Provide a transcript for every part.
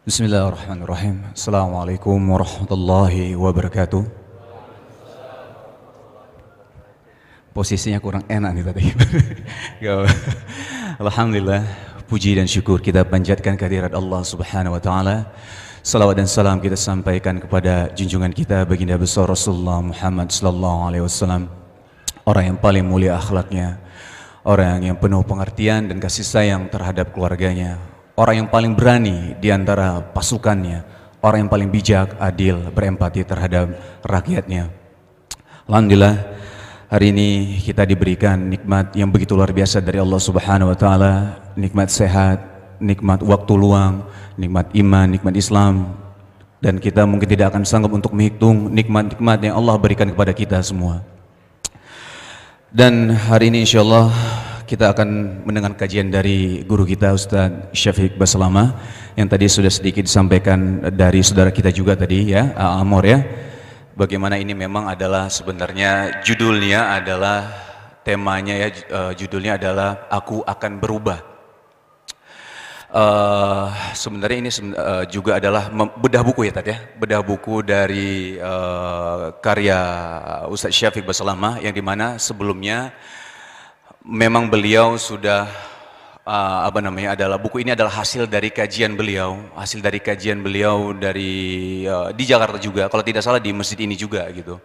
Bismillahirrahmanirrahim. Assalamualaikum warahmatullahi wabarakatuh. Posisinya kurang enak nih tadi. Alhamdulillah, puji dan syukur kita panjatkan kehadirat Allah Subhanahu wa taala. Salawat dan salam kita sampaikan kepada junjungan kita baginda besar Rasulullah Muhammad sallallahu alaihi wasallam. Orang yang paling mulia akhlaknya, orang yang penuh pengertian dan kasih sayang terhadap keluarganya, orang yang paling berani di antara pasukannya, orang yang paling bijak, adil, berempati terhadap rakyatnya. Alhamdulillah, hari ini kita diberikan nikmat yang begitu luar biasa dari Allah Subhanahu wa taala, nikmat sehat, nikmat waktu luang, nikmat iman, nikmat Islam dan kita mungkin tidak akan sanggup untuk menghitung nikmat-nikmat yang Allah berikan kepada kita semua. Dan hari ini insya Allah kita akan mendengar kajian dari guru kita Ustaz Syafiq Baslama yang tadi sudah sedikit disampaikan dari saudara kita juga tadi ya Amor ya. Bagaimana ini memang adalah sebenarnya judulnya adalah temanya ya uh, judulnya adalah aku akan berubah. Uh, sebenarnya ini uh, juga adalah bedah buku ya tadi ya. Bedah buku dari uh, karya Ustaz Syafiq Baslama yang di mana sebelumnya memang beliau sudah uh, apa namanya adalah buku ini adalah hasil dari kajian beliau, hasil dari kajian beliau dari uh, di Jakarta juga, kalau tidak salah di masjid ini juga gitu.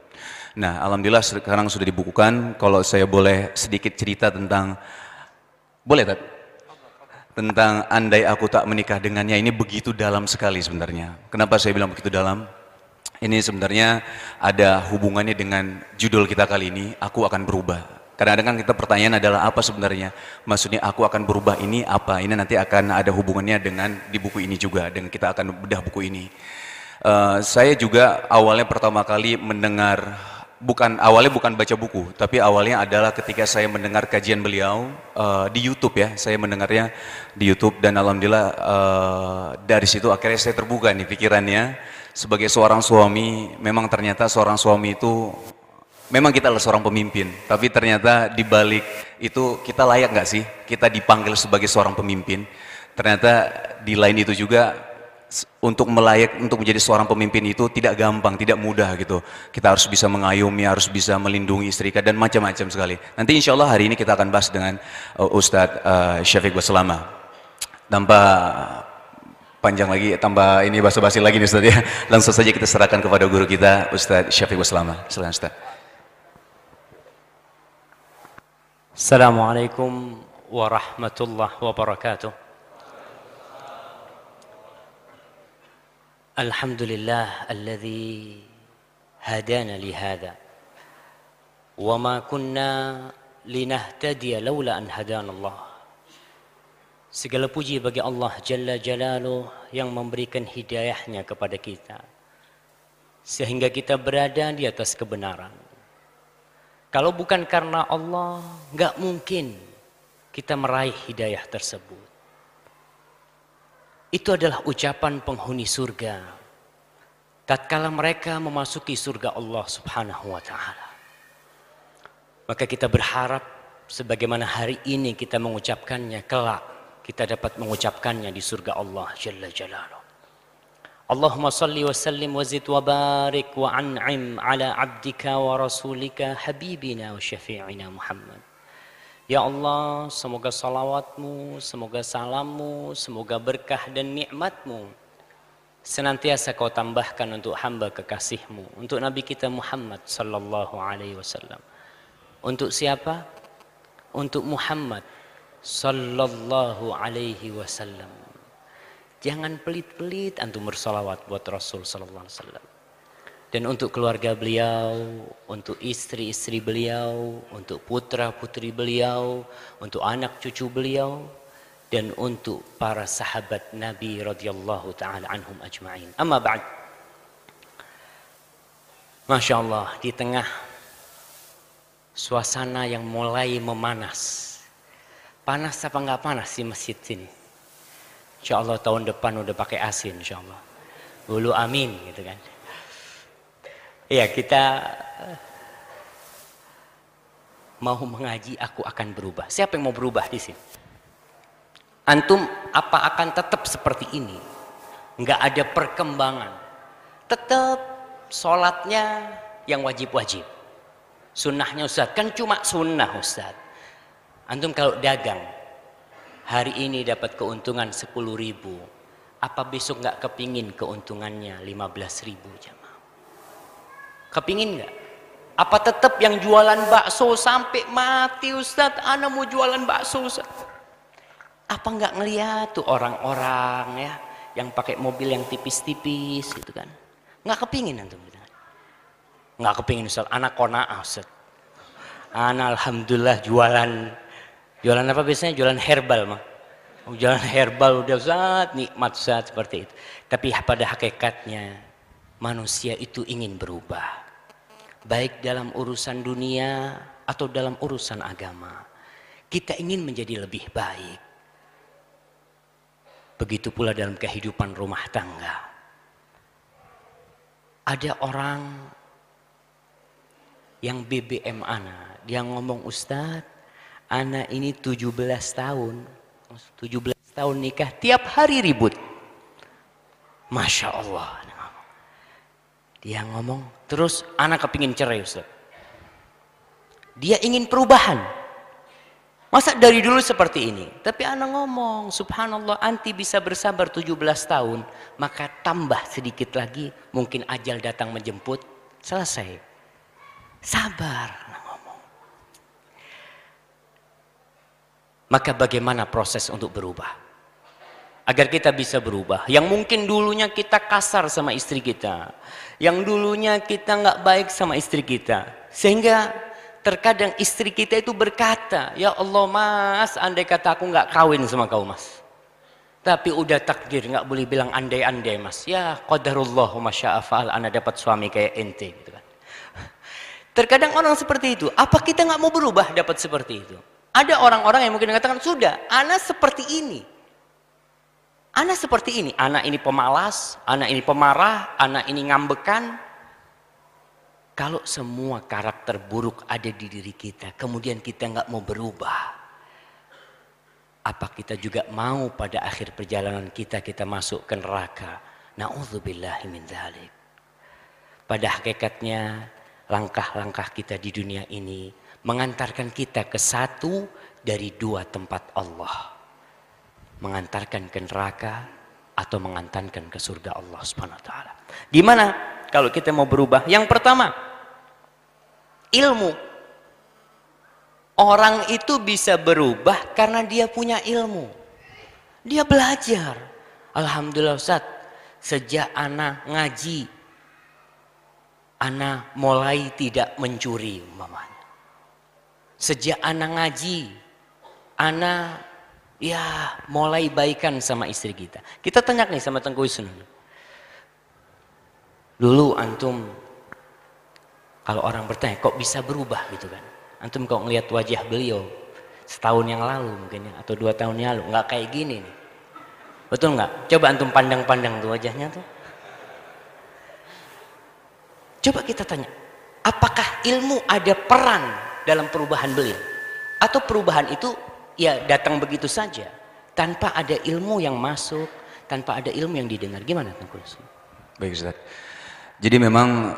Nah, alhamdulillah sekarang sudah dibukukan. Kalau saya boleh sedikit cerita tentang boleh tak? Tentang andai aku tak menikah dengannya ini begitu dalam sekali sebenarnya. Kenapa saya bilang begitu dalam? Ini sebenarnya ada hubungannya dengan judul kita kali ini, aku akan berubah. Kadang-kadang kita pertanyaan adalah apa sebenarnya? Maksudnya aku akan berubah ini apa? Ini nanti akan ada hubungannya dengan di buku ini juga, dan kita akan bedah buku ini. Uh, saya juga awalnya pertama kali mendengar, bukan awalnya bukan baca buku, tapi awalnya adalah ketika saya mendengar kajian beliau uh, di YouTube ya, saya mendengarnya di YouTube dan alhamdulillah uh, dari situ akhirnya saya terbuka nih pikirannya sebagai seorang suami, memang ternyata seorang suami itu memang kita adalah seorang pemimpin, tapi ternyata di balik itu kita layak nggak sih? Kita dipanggil sebagai seorang pemimpin. Ternyata di lain itu juga untuk melayak untuk menjadi seorang pemimpin itu tidak gampang, tidak mudah gitu. Kita harus bisa mengayomi, harus bisa melindungi istri kita dan macam-macam sekali. Nanti insya Allah hari ini kita akan bahas dengan uh, Ustadz uh, Syafiq Baslama. Tanpa panjang lagi, tambah ini basa-basi lagi nih Ustadz ya. Langsung saja kita serahkan kepada guru kita Ustadz Syafiq Baslama. Silakan Ustadz. السلام عليكم ورحمة الله وبركاته الحمد لله الذي هدانا لهذا وما كنا لنهتدي لولا أن هدانا الله Segala puji bagi Allah Jalla Jalaluh yang memberikan hidayahnya kepada kita. Sehingga kita berada di atas kebenaran. Kalau bukan karena Allah, nggak mungkin kita meraih hidayah tersebut. Itu adalah ucapan penghuni surga. Tatkala mereka memasuki surga Allah Subhanahu wa taala. Maka kita berharap sebagaimana hari ini kita mengucapkannya kelak kita dapat mengucapkannya di surga Allah Jalla Jalaluh. Allahumma salli wa sallim wa zid wa barik wa an'im ala abdika wa rasulika habibina wa syafi'ina Muhammad. Ya Allah, semoga salawatmu, semoga salammu, semoga berkah dan nikmatmu senantiasa kau tambahkan untuk hamba kekasihmu, untuk Nabi kita Muhammad sallallahu alaihi wasallam. Untuk siapa? Untuk Muhammad sallallahu alaihi wasallam. Jangan pelit-pelit antum bersolawat buat Rasul Sallallahu Alaihi Wasallam. Dan untuk keluarga beliau, untuk istri-istri beliau, untuk putra-putri beliau, untuk anak cucu beliau, dan untuk para sahabat Nabi radhiyallahu taala anhum ajma'in. Amma ba'd. Masya Allah, di tengah suasana yang mulai memanas. Panas apa nggak panas di masjid sini? Insya Allah tahun depan udah pakai asin insya Allah. Bulu amin gitu kan. Iya kita eh, mau mengaji aku akan berubah. Siapa yang mau berubah di sini? Antum apa akan tetap seperti ini? nggak ada perkembangan. Tetap sholatnya yang wajib-wajib. Sunnahnya Ustaz, kan cuma sunnah Ustaz. Antum kalau dagang, hari ini dapat keuntungan 10 ribu. Apa besok nggak kepingin keuntungannya 15 ribu jamaah? Kepingin nggak? Apa tetap yang jualan bakso sampai mati Ustaz? Ana mau jualan bakso. Apa nggak ngeliat tuh orang-orang ya yang pakai mobil yang tipis-tipis gitu kan? Nggak kepingin antum gitu kan? Nggak kepingin Ustaz. Anak kona Ustaz. Anak alhamdulillah jualan jualan apa biasanya? Jualan herbal mah. Jualan herbal udah sangat nikmat saat seperti itu. Tapi pada hakikatnya manusia itu ingin berubah. Baik dalam urusan dunia atau dalam urusan agama. Kita ingin menjadi lebih baik. Begitu pula dalam kehidupan rumah tangga. Ada orang yang BBM ana, dia ngomong Ustadz, anak ini 17 tahun, 17 tahun nikah, tiap hari ribut. Masya Allah. Dia ngomong, terus anak kepingin cerai Ustaz. Dia ingin perubahan. Masa dari dulu seperti ini? Tapi anak ngomong, subhanallah anti bisa bersabar 17 tahun, maka tambah sedikit lagi, mungkin ajal datang menjemput, selesai. Sabar, anak ngomong. Maka bagaimana proses untuk berubah? Agar kita bisa berubah. Yang mungkin dulunya kita kasar sama istri kita. Yang dulunya kita nggak baik sama istri kita. Sehingga Terkadang istri kita itu berkata, Ya Allah mas, andai kata aku nggak kawin sama kau mas. Tapi udah takdir, nggak boleh bilang andai-andai mas. Ya qadarullah wa masya'afa'al, anda dapat suami kayak ente. Gitu kan. Terkadang orang seperti itu, apa kita nggak mau berubah dapat seperti itu? Ada orang-orang yang mungkin mengatakan, sudah, anak seperti ini. Anak seperti ini, anak ini pemalas, anak ini pemarah, anak ini ngambekan, kalau semua karakter buruk ada di diri kita, kemudian kita nggak mau berubah, apa kita juga mau pada akhir perjalanan kita kita masuk ke neraka? Nauzubillahi min dzalik. Pada hakikatnya langkah-langkah kita di dunia ini mengantarkan kita ke satu dari dua tempat Allah. Mengantarkan ke neraka atau mengantarkan ke surga Allah Subhanahu wa taala. Di mana kalau kita mau berubah. Yang pertama, ilmu. Orang itu bisa berubah karena dia punya ilmu. Dia belajar. Alhamdulillah Ustaz, sejak anak ngaji, anak mulai tidak mencuri umpamanya. Sejak anak ngaji, anak ya mulai baikan sama istri kita. Kita tanya nih sama Tengku Wisnu. Dulu antum kalau orang bertanya kok bisa berubah gitu kan. Antum kok ngelihat wajah beliau setahun yang lalu mungkin ya atau dua tahun yang lalu nggak kayak gini nih. Betul nggak? Coba antum pandang-pandang tuh wajahnya tuh. Coba kita tanya, apakah ilmu ada peran dalam perubahan beliau? Atau perubahan itu ya datang begitu saja tanpa ada ilmu yang masuk, tanpa ada ilmu yang didengar. Gimana Tengku? Baik Ustaz. Jadi memang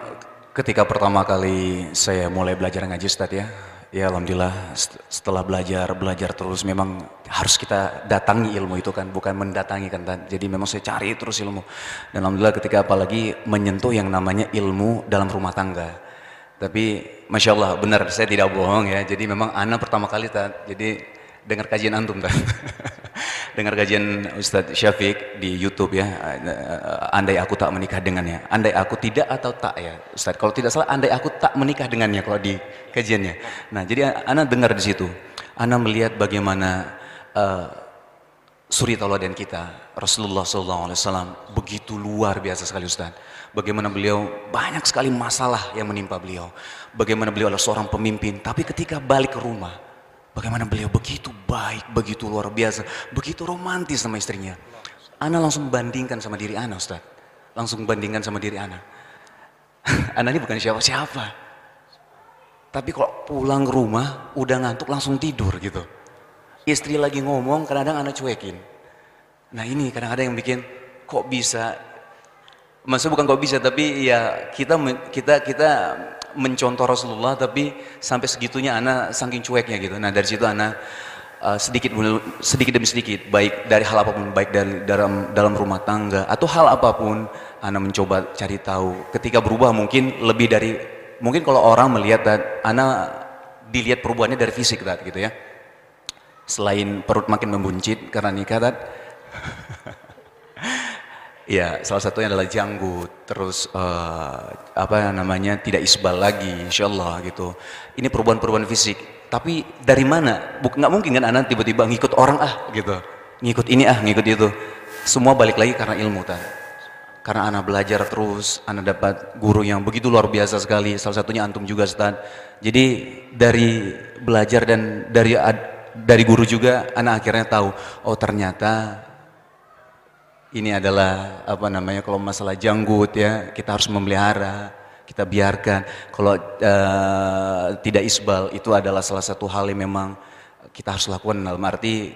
ketika pertama kali saya mulai belajar ngaji Ustaz ya, ya Alhamdulillah setelah belajar, belajar terus memang harus kita datangi ilmu itu kan, bukan mendatangi kan. Jadi memang saya cari terus ilmu. Dan Alhamdulillah ketika apalagi menyentuh yang namanya ilmu dalam rumah tangga. Tapi Masya Allah benar saya tidak bohong ya. Jadi memang anak pertama kali jadi dengar kajian antum kan. dengar kajian Ustadz Syafiq di YouTube ya, andai aku tak menikah dengannya, andai aku tidak atau tak ya, Ustadz. Kalau tidak salah, andai aku tak menikah dengannya kalau di kajiannya. Nah, jadi anak dengar di situ, anak melihat bagaimana uh, suri tauladan kita, Rasulullah SAW begitu luar biasa sekali Ustadz. Bagaimana beliau banyak sekali masalah yang menimpa beliau. Bagaimana beliau adalah seorang pemimpin, tapi ketika balik ke rumah, Bagaimana beliau begitu baik, begitu luar biasa, begitu romantis sama istrinya. Ana langsung bandingkan sama diri Ana Ustaz. Langsung bandingkan sama diri Ana. Ana ini bukan siapa-siapa. Tapi kalau pulang ke rumah, udah ngantuk langsung tidur gitu. Istri lagi ngomong, kadang-kadang Ana cuekin. Nah ini kadang-kadang yang bikin, kok bisa maksudnya bukan kok bisa tapi ya kita kita kita mencontoh Rasulullah tapi sampai segitunya anak saking cueknya gitu. Nah dari situ anak uh, sedikit sedikit demi sedikit baik dari hal apa pun baik dari dalam dalam rumah tangga atau hal apa pun anak mencoba cari tahu. Ketika berubah mungkin lebih dari mungkin kalau orang melihat dan anak dilihat perubahannya dari fisik tadi gitu ya. Selain perut makin membuncit karena nikah tadi Ya, salah satunya adalah janggut, terus uh, apa namanya tidak isbal lagi, insya Allah gitu. Ini perubahan-perubahan fisik. Tapi dari mana? Buk, nggak mungkin kan anak tiba-tiba ngikut orang ah gitu, ngikut ini ah, ngikut itu. Semua balik lagi karena ilmu tadi. Karena anak belajar terus, anak dapat guru yang begitu luar biasa sekali. Salah satunya antum juga Ustaz. Jadi dari belajar dan dari dari guru juga anak akhirnya tahu, oh ternyata ini adalah apa namanya kalau masalah janggut ya kita harus memelihara kita biarkan. Kalau uh, tidak isbal itu adalah salah satu hal yang memang kita harus lakukan dalam arti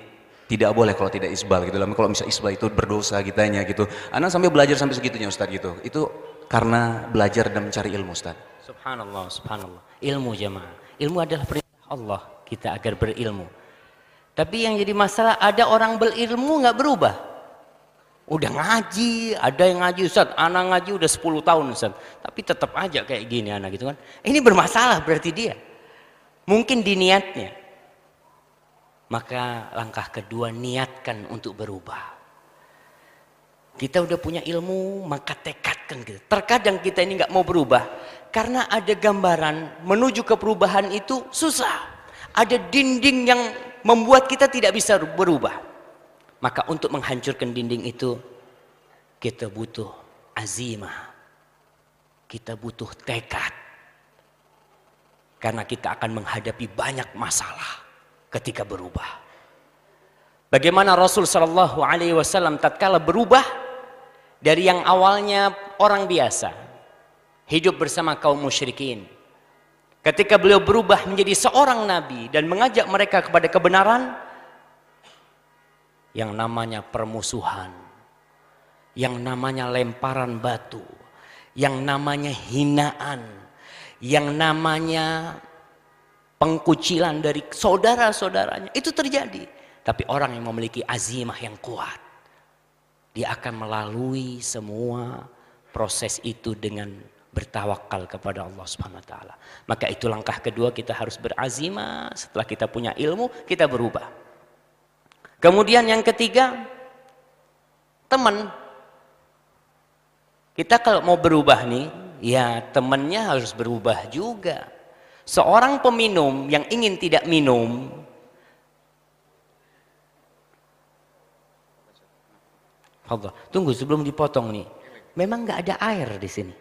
tidak boleh kalau tidak isbal gitu. Kalau misalnya isbal itu berdosa kitanya gitu. Anak sampai belajar sampai segitunya Ustaz gitu. Itu karena belajar dan mencari ilmu Ustaz. Subhanallah subhanallah. Ilmu jamaah ilmu adalah perintah Allah kita agar berilmu. Tapi yang jadi masalah ada orang berilmu nggak berubah Udah ngaji, ada yang ngaji Ustaz, anak ngaji udah 10 tahun Ustaz. Tapi tetap aja kayak gini anak gitu kan. Ini bermasalah berarti dia. Mungkin di niatnya. Maka langkah kedua niatkan untuk berubah. Kita udah punya ilmu, maka tekadkan gitu. Terkadang kita ini nggak mau berubah karena ada gambaran menuju ke perubahan itu susah. Ada dinding yang membuat kita tidak bisa berubah. Maka untuk menghancurkan dinding itu kita butuh azimah. Kita butuh tekad. Karena kita akan menghadapi banyak masalah ketika berubah. Bagaimana Rasul Shallallahu Alaihi Wasallam tatkala berubah dari yang awalnya orang biasa hidup bersama kaum musyrikin. Ketika beliau berubah menjadi seorang nabi dan mengajak mereka kepada kebenaran, yang namanya permusuhan, yang namanya lemparan batu, yang namanya hinaan, yang namanya pengkucilan dari saudara-saudaranya. Itu terjadi. Tapi orang yang memiliki azimah yang kuat, dia akan melalui semua proses itu dengan bertawakal kepada Allah Subhanahu wa taala. Maka itu langkah kedua kita harus berazimah setelah kita punya ilmu, kita berubah. Kemudian yang ketiga, teman. Kita kalau mau berubah nih, ya temannya harus berubah juga. Seorang peminum yang ingin tidak minum, Allah, tunggu sebelum dipotong nih. Memang nggak ada air di sini,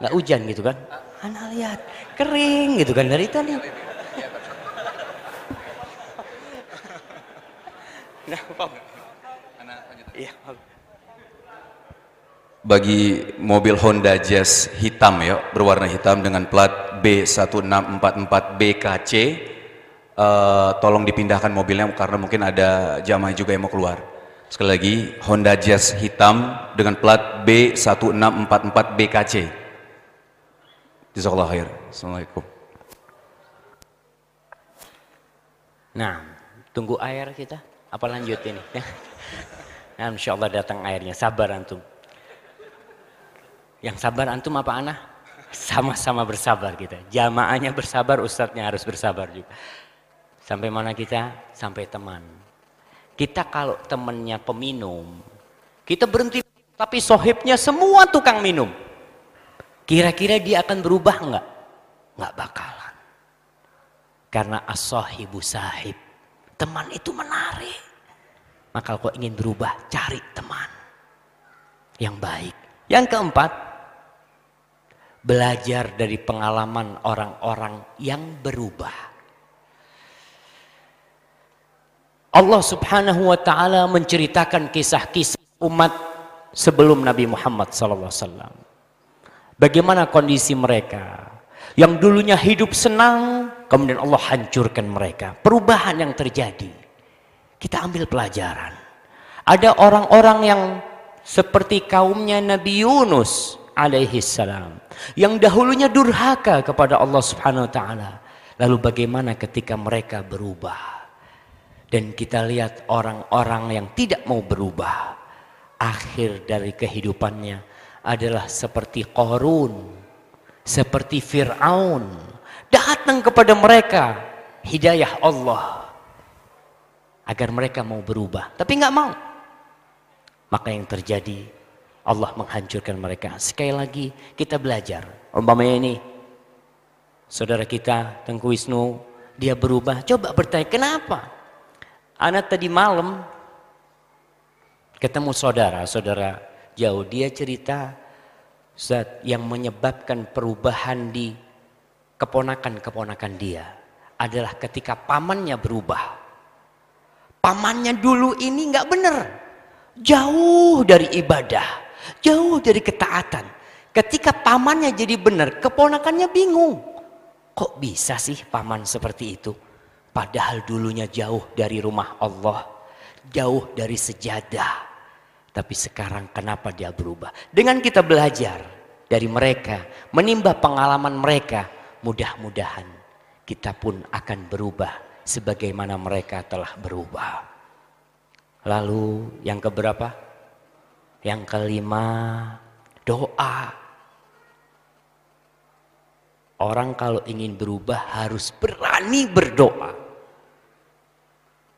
nggak hujan gitu kan? Anda lihat kering gitu kan dari tadi. Nah, iya, Bagi mobil Honda Jazz hitam ya, berwarna hitam dengan plat B1644BKC, uh, tolong dipindahkan mobilnya karena mungkin ada jamaah juga yang mau keluar. Sekali lagi, Honda Jazz hitam dengan plat B1644BKC. Jazakallah khair. Assalamualaikum. Nah, tunggu air kita. Apa lanjut ini? Nah, insya Allah datang airnya. Sabar antum. Yang sabar antum apa anak? Sama-sama bersabar kita. Jamaahnya bersabar, ustadznya harus bersabar juga. Sampai mana kita? Sampai teman. Kita kalau temannya peminum, kita berhenti. Tapi sohibnya semua tukang minum. Kira-kira dia akan berubah enggak? Enggak bakalan. Karena as-sahibu sahib. Teman itu menarik. Maka kalau ingin berubah, cari teman yang baik. Yang keempat, belajar dari pengalaman orang-orang yang berubah. Allah Subhanahu wa taala menceritakan kisah-kisah umat sebelum Nabi Muhammad wasallam. Bagaimana kondisi mereka? Yang dulunya hidup senang, kemudian Allah hancurkan mereka. Perubahan yang terjadi. Kita ambil pelajaran. Ada orang-orang yang seperti kaumnya Nabi Yunus alaihi salam yang dahulunya durhaka kepada Allah Subhanahu wa taala. Lalu bagaimana ketika mereka berubah? Dan kita lihat orang-orang yang tidak mau berubah. Akhir dari kehidupannya adalah seperti Korun, seperti Fir'aun. Datang kepada mereka hidayah Allah. Agar mereka mau berubah. Tapi nggak mau. Maka yang terjadi Allah menghancurkan mereka. Sekali lagi kita belajar. Umpamanya ini saudara kita Tengku Wisnu dia berubah. Coba bertanya kenapa? Anak tadi malam ketemu saudara, saudara jauh dia cerita zat yang menyebabkan perubahan di keponakan-keponakan dia adalah ketika pamannya berubah. Pamannya dulu ini nggak benar, jauh dari ibadah Jauh dari ketaatan. Ketika pamannya jadi benar, keponakannya bingung. Kok bisa sih paman seperti itu? Padahal dulunya jauh dari rumah Allah. Jauh dari sejadah. Tapi sekarang kenapa dia berubah? Dengan kita belajar dari mereka, menimba pengalaman mereka, mudah-mudahan kita pun akan berubah sebagaimana mereka telah berubah. Lalu yang keberapa? Yang kelima, doa. Orang kalau ingin berubah harus berani berdoa.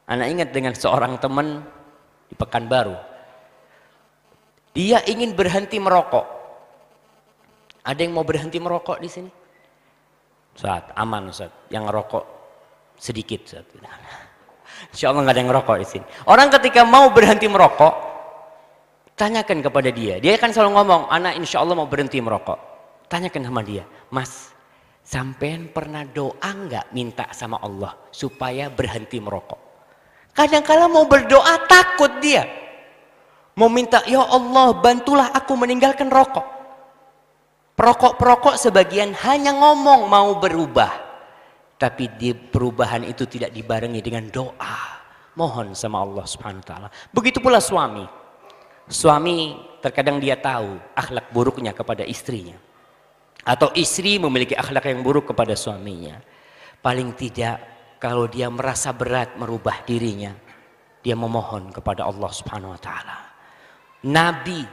Anak ingat dengan seorang teman di Pekanbaru. Dia ingin berhenti merokok. Ada yang mau berhenti merokok di sini? Saat aman Ustaz. Yang rokok sedikit Ustaz. Insya Allah nggak ada yang ngerokok di sini. Orang ketika mau berhenti merokok, Tanyakan kepada dia. Dia akan selalu ngomong, anak insya Allah mau berhenti merokok. Tanyakan sama dia, mas, sampean pernah doa nggak minta sama Allah supaya berhenti merokok? Kadang-kala mau berdoa takut dia. Mau minta, ya Allah bantulah aku meninggalkan rokok. Perokok-perokok sebagian hanya ngomong mau berubah. Tapi di perubahan itu tidak dibarengi dengan doa. Mohon sama Allah subhanahu wa ta'ala. Begitu pula suami. Suami terkadang dia tahu akhlak buruknya kepada istrinya. Atau istri memiliki akhlak yang buruk kepada suaminya. Paling tidak kalau dia merasa berat merubah dirinya, dia memohon kepada Allah Subhanahu wa taala. Nabi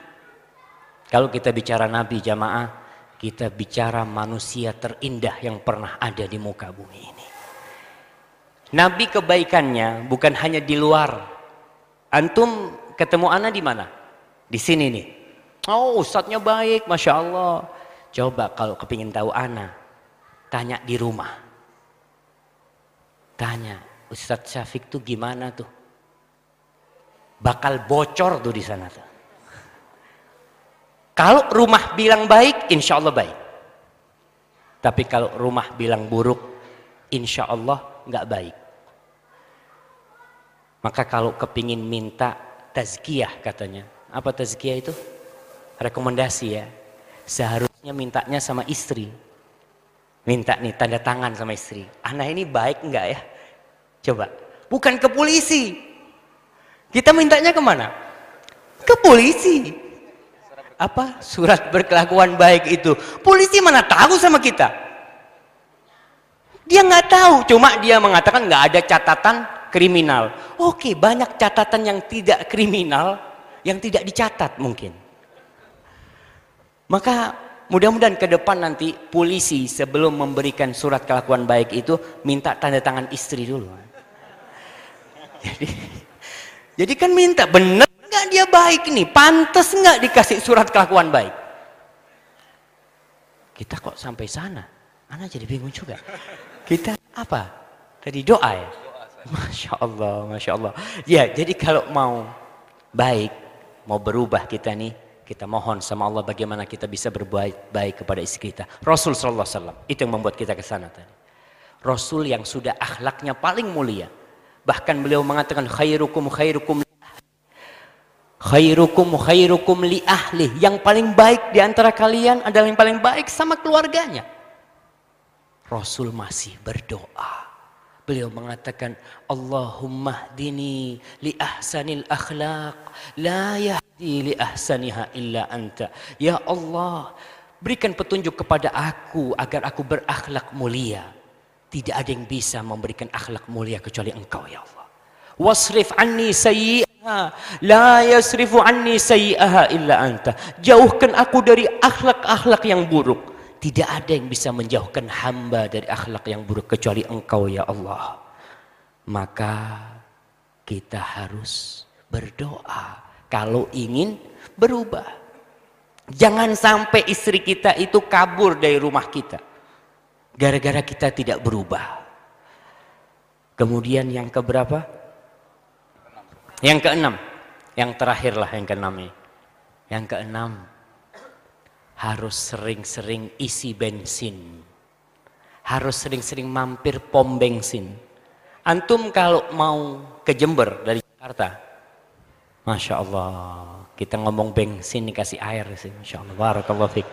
kalau kita bicara nabi jamaah, kita bicara manusia terindah yang pernah ada di muka bumi ini. Nabi kebaikannya bukan hanya di luar. Antum ketemu anak di mana? Di sini nih. Oh ustadznya baik, Masya Allah. Coba kalau kepingin tahu Ana, tanya di rumah. Tanya, Ustadz Syafiq tuh gimana tuh? Bakal bocor tuh di sana tuh. Kalau rumah bilang baik, insya Allah baik. Tapi kalau rumah bilang buruk, insya Allah nggak baik. Maka kalau kepingin minta tazkiyah katanya, apa tazkiyah itu? Rekomendasi ya. Seharusnya mintanya sama istri. Minta nih tanda tangan sama istri. Anak ini baik enggak ya? Coba. Bukan ke polisi. Kita mintanya ke mana? Ke polisi. Apa? Surat berkelakuan baik itu. Polisi mana tahu sama kita? Dia nggak tahu, cuma dia mengatakan nggak ada catatan kriminal. Oke, banyak catatan yang tidak kriminal, yang tidak dicatat mungkin. Maka mudah-mudahan ke depan nanti polisi sebelum memberikan surat kelakuan baik itu minta tanda tangan istri dulu. Jadi, jadi kan minta benar nggak dia baik nih, pantas nggak dikasih surat kelakuan baik. Kita kok sampai sana? Anak jadi bingung juga. Kita apa? Tadi doa ya? Masya Allah, Masya Allah. Ya, jadi kalau mau baik, mau berubah kita nih, kita mohon sama Allah bagaimana kita bisa berbuat baik kepada istri kita. Rasul sallallahu alaihi wasallam itu yang membuat kita ke sana tadi. Rasul yang sudah akhlaknya paling mulia. Bahkan beliau mengatakan khairukum khairukum khairukum khairukum li ahli. Yang paling baik di antara kalian adalah yang paling baik sama keluarganya. Rasul masih berdoa. Beliau mengatakan, Allahumma dini li ahsanil akhlaq, la yahdi li ahsaniha illa anta. Ya Allah, berikan petunjuk kepada aku agar aku berakhlak mulia. Tidak ada yang bisa memberikan akhlak mulia kecuali engkau ya Allah. Wasrif anni la yasrifu anni sayyi'aha illa anta. Jauhkan aku dari akhlak-akhlak yang buruk tidak ada yang bisa menjauhkan hamba dari akhlak yang buruk kecuali engkau ya Allah. Maka kita harus berdoa kalau ingin berubah. Jangan sampai istri kita itu kabur dari rumah kita. Gara-gara kita tidak berubah. Kemudian yang keberapa? Yang keenam. Yang terakhirlah yang keenam ini. Yang keenam harus sering-sering isi bensin. Harus sering-sering mampir pom bensin. Antum kalau mau ke Jember dari Jakarta, Masya Allah, kita ngomong bensin dikasih air sih, Masya Allah, Barakallah fiqh.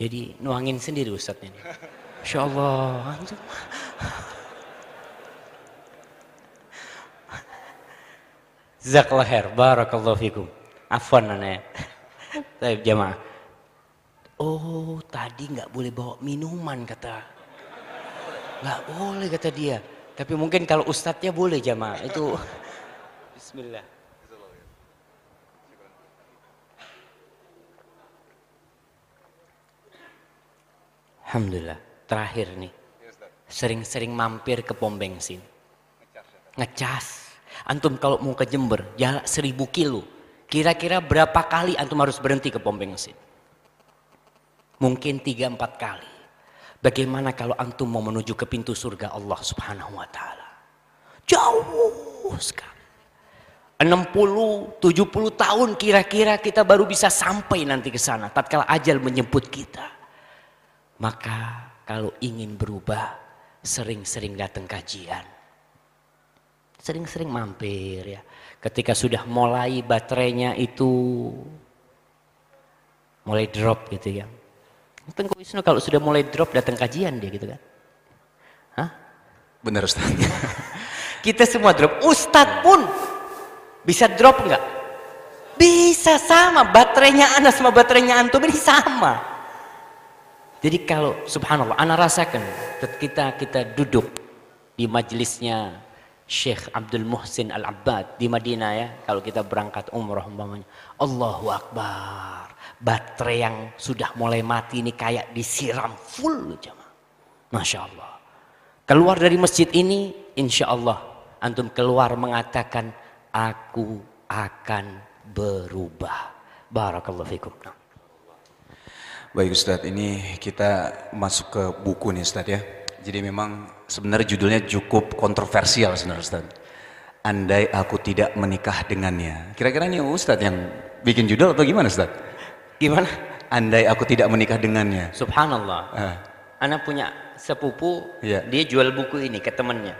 Jadi nuangin sendiri Ustadz ini. Insya Allah. Zakallah khair. Barakallahu fikum. Afwan nana Baik jamaah. Oh tadi nggak boleh bawa minuman kata. Nggak boleh kata dia. Tapi mungkin kalau ustadznya boleh jamaah. Itu Bismillah. Alhamdulillah. Terakhir nih. Sering-sering mampir ke pom bensin. Ngecas. Antum kalau mau ke Jember, jarak seribu kilo. Kira-kira berapa kali antum harus berhenti ke pom bensin? Mungkin tiga empat kali. Bagaimana kalau antum mau menuju ke pintu surga Allah subhanahu wa ta'ala? Jauh sekali. 60, 70 tahun kira-kira kita baru bisa sampai nanti ke sana. Tatkala ajal menjemput kita. Maka kalau ingin berubah, sering-sering datang kajian. Sering-sering mampir ya. Ketika sudah mulai baterainya itu mulai drop gitu ya. Tengku Wisnu kalau sudah mulai drop datang kajian dia gitu kan. Hah? Benar Ustaz. Kita semua drop. Ustadz pun bisa drop enggak? Bisa sama. Baterainya Anas sama baterainya Antum ini sama. Jadi kalau subhanallah, anak rasakan ketika kita duduk di majelisnya Syekh Abdul Muhsin Al-Abbad di Madinah ya, kalau kita berangkat umroh umpamanya, Allahu Akbar. Baterai yang sudah mulai mati ini kayak disiram full jemaah. Masya Allah. Keluar dari masjid ini, insya Allah antum keluar mengatakan, aku akan berubah. Barakallahu fikum. Baik Ustadz, ini kita masuk ke buku nih Ustadz ya. Jadi memang sebenarnya judulnya cukup kontroversial sebenarnya Ustadz. Andai aku tidak menikah dengannya. Kira-kira ini Ustadz yang bikin judul atau gimana Ustadz? Gimana? Andai aku tidak menikah dengannya. Subhanallah. Ah. Anak punya sepupu, ya. dia jual buku ini ke temannya.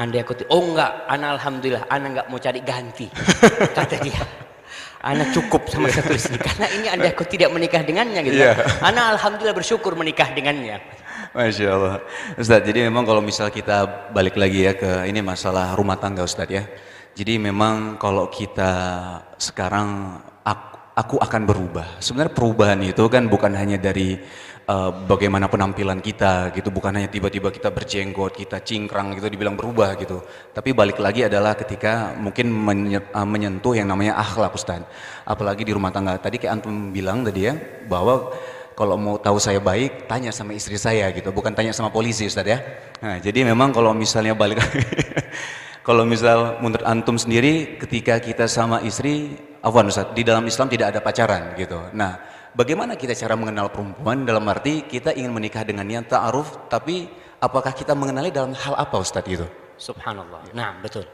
Andai aku oh enggak, anak alhamdulillah, anak enggak mau cari ganti. Kata dia. Anak cukup sama satu istri karena ini anda aku tidak menikah dengannya gitu. Yeah. Anak alhamdulillah bersyukur menikah dengannya. Masya Allah. Ustadz, jadi memang kalau misal kita balik lagi ya ke ini masalah rumah tangga Ustadz ya. Jadi memang kalau kita sekarang aku, aku akan berubah. Sebenarnya perubahan itu kan bukan hanya dari uh, bagaimana penampilan kita gitu bukan hanya tiba-tiba kita berjenggot kita cingkrang gitu dibilang berubah gitu. Tapi balik lagi adalah ketika mungkin eh, menyentuh yang namanya akhlak Ustaz. Apalagi di rumah tangga. Tadi kayak antum bilang tadi ya bahwa kalau mau tahu saya baik tanya sama istri saya gitu bukan tanya sama polisi Ustaz ya. Nah, jadi memang kalau misalnya balik kalau misal menurut antum sendiri ketika kita sama istri Afwan Ustaz di dalam Islam tidak ada pacaran gitu. Nah Bagaimana kita cara mengenal perempuan dalam arti kita ingin menikah dengannya ta'aruf tapi apakah kita mengenali dalam hal apa Ustaz itu? Subhanallah. Nah, betul.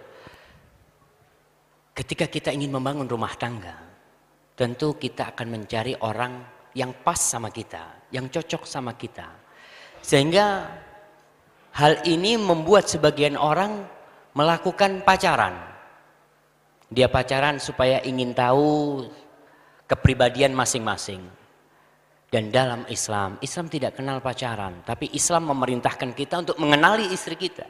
Ketika kita ingin membangun rumah tangga, tentu kita akan mencari orang yang pas sama kita, yang cocok sama kita. Sehingga hal ini membuat sebagian orang melakukan pacaran. Dia pacaran supaya ingin tahu kepribadian masing-masing. Dan dalam Islam, Islam tidak kenal pacaran, tapi Islam memerintahkan kita untuk mengenali istri kita.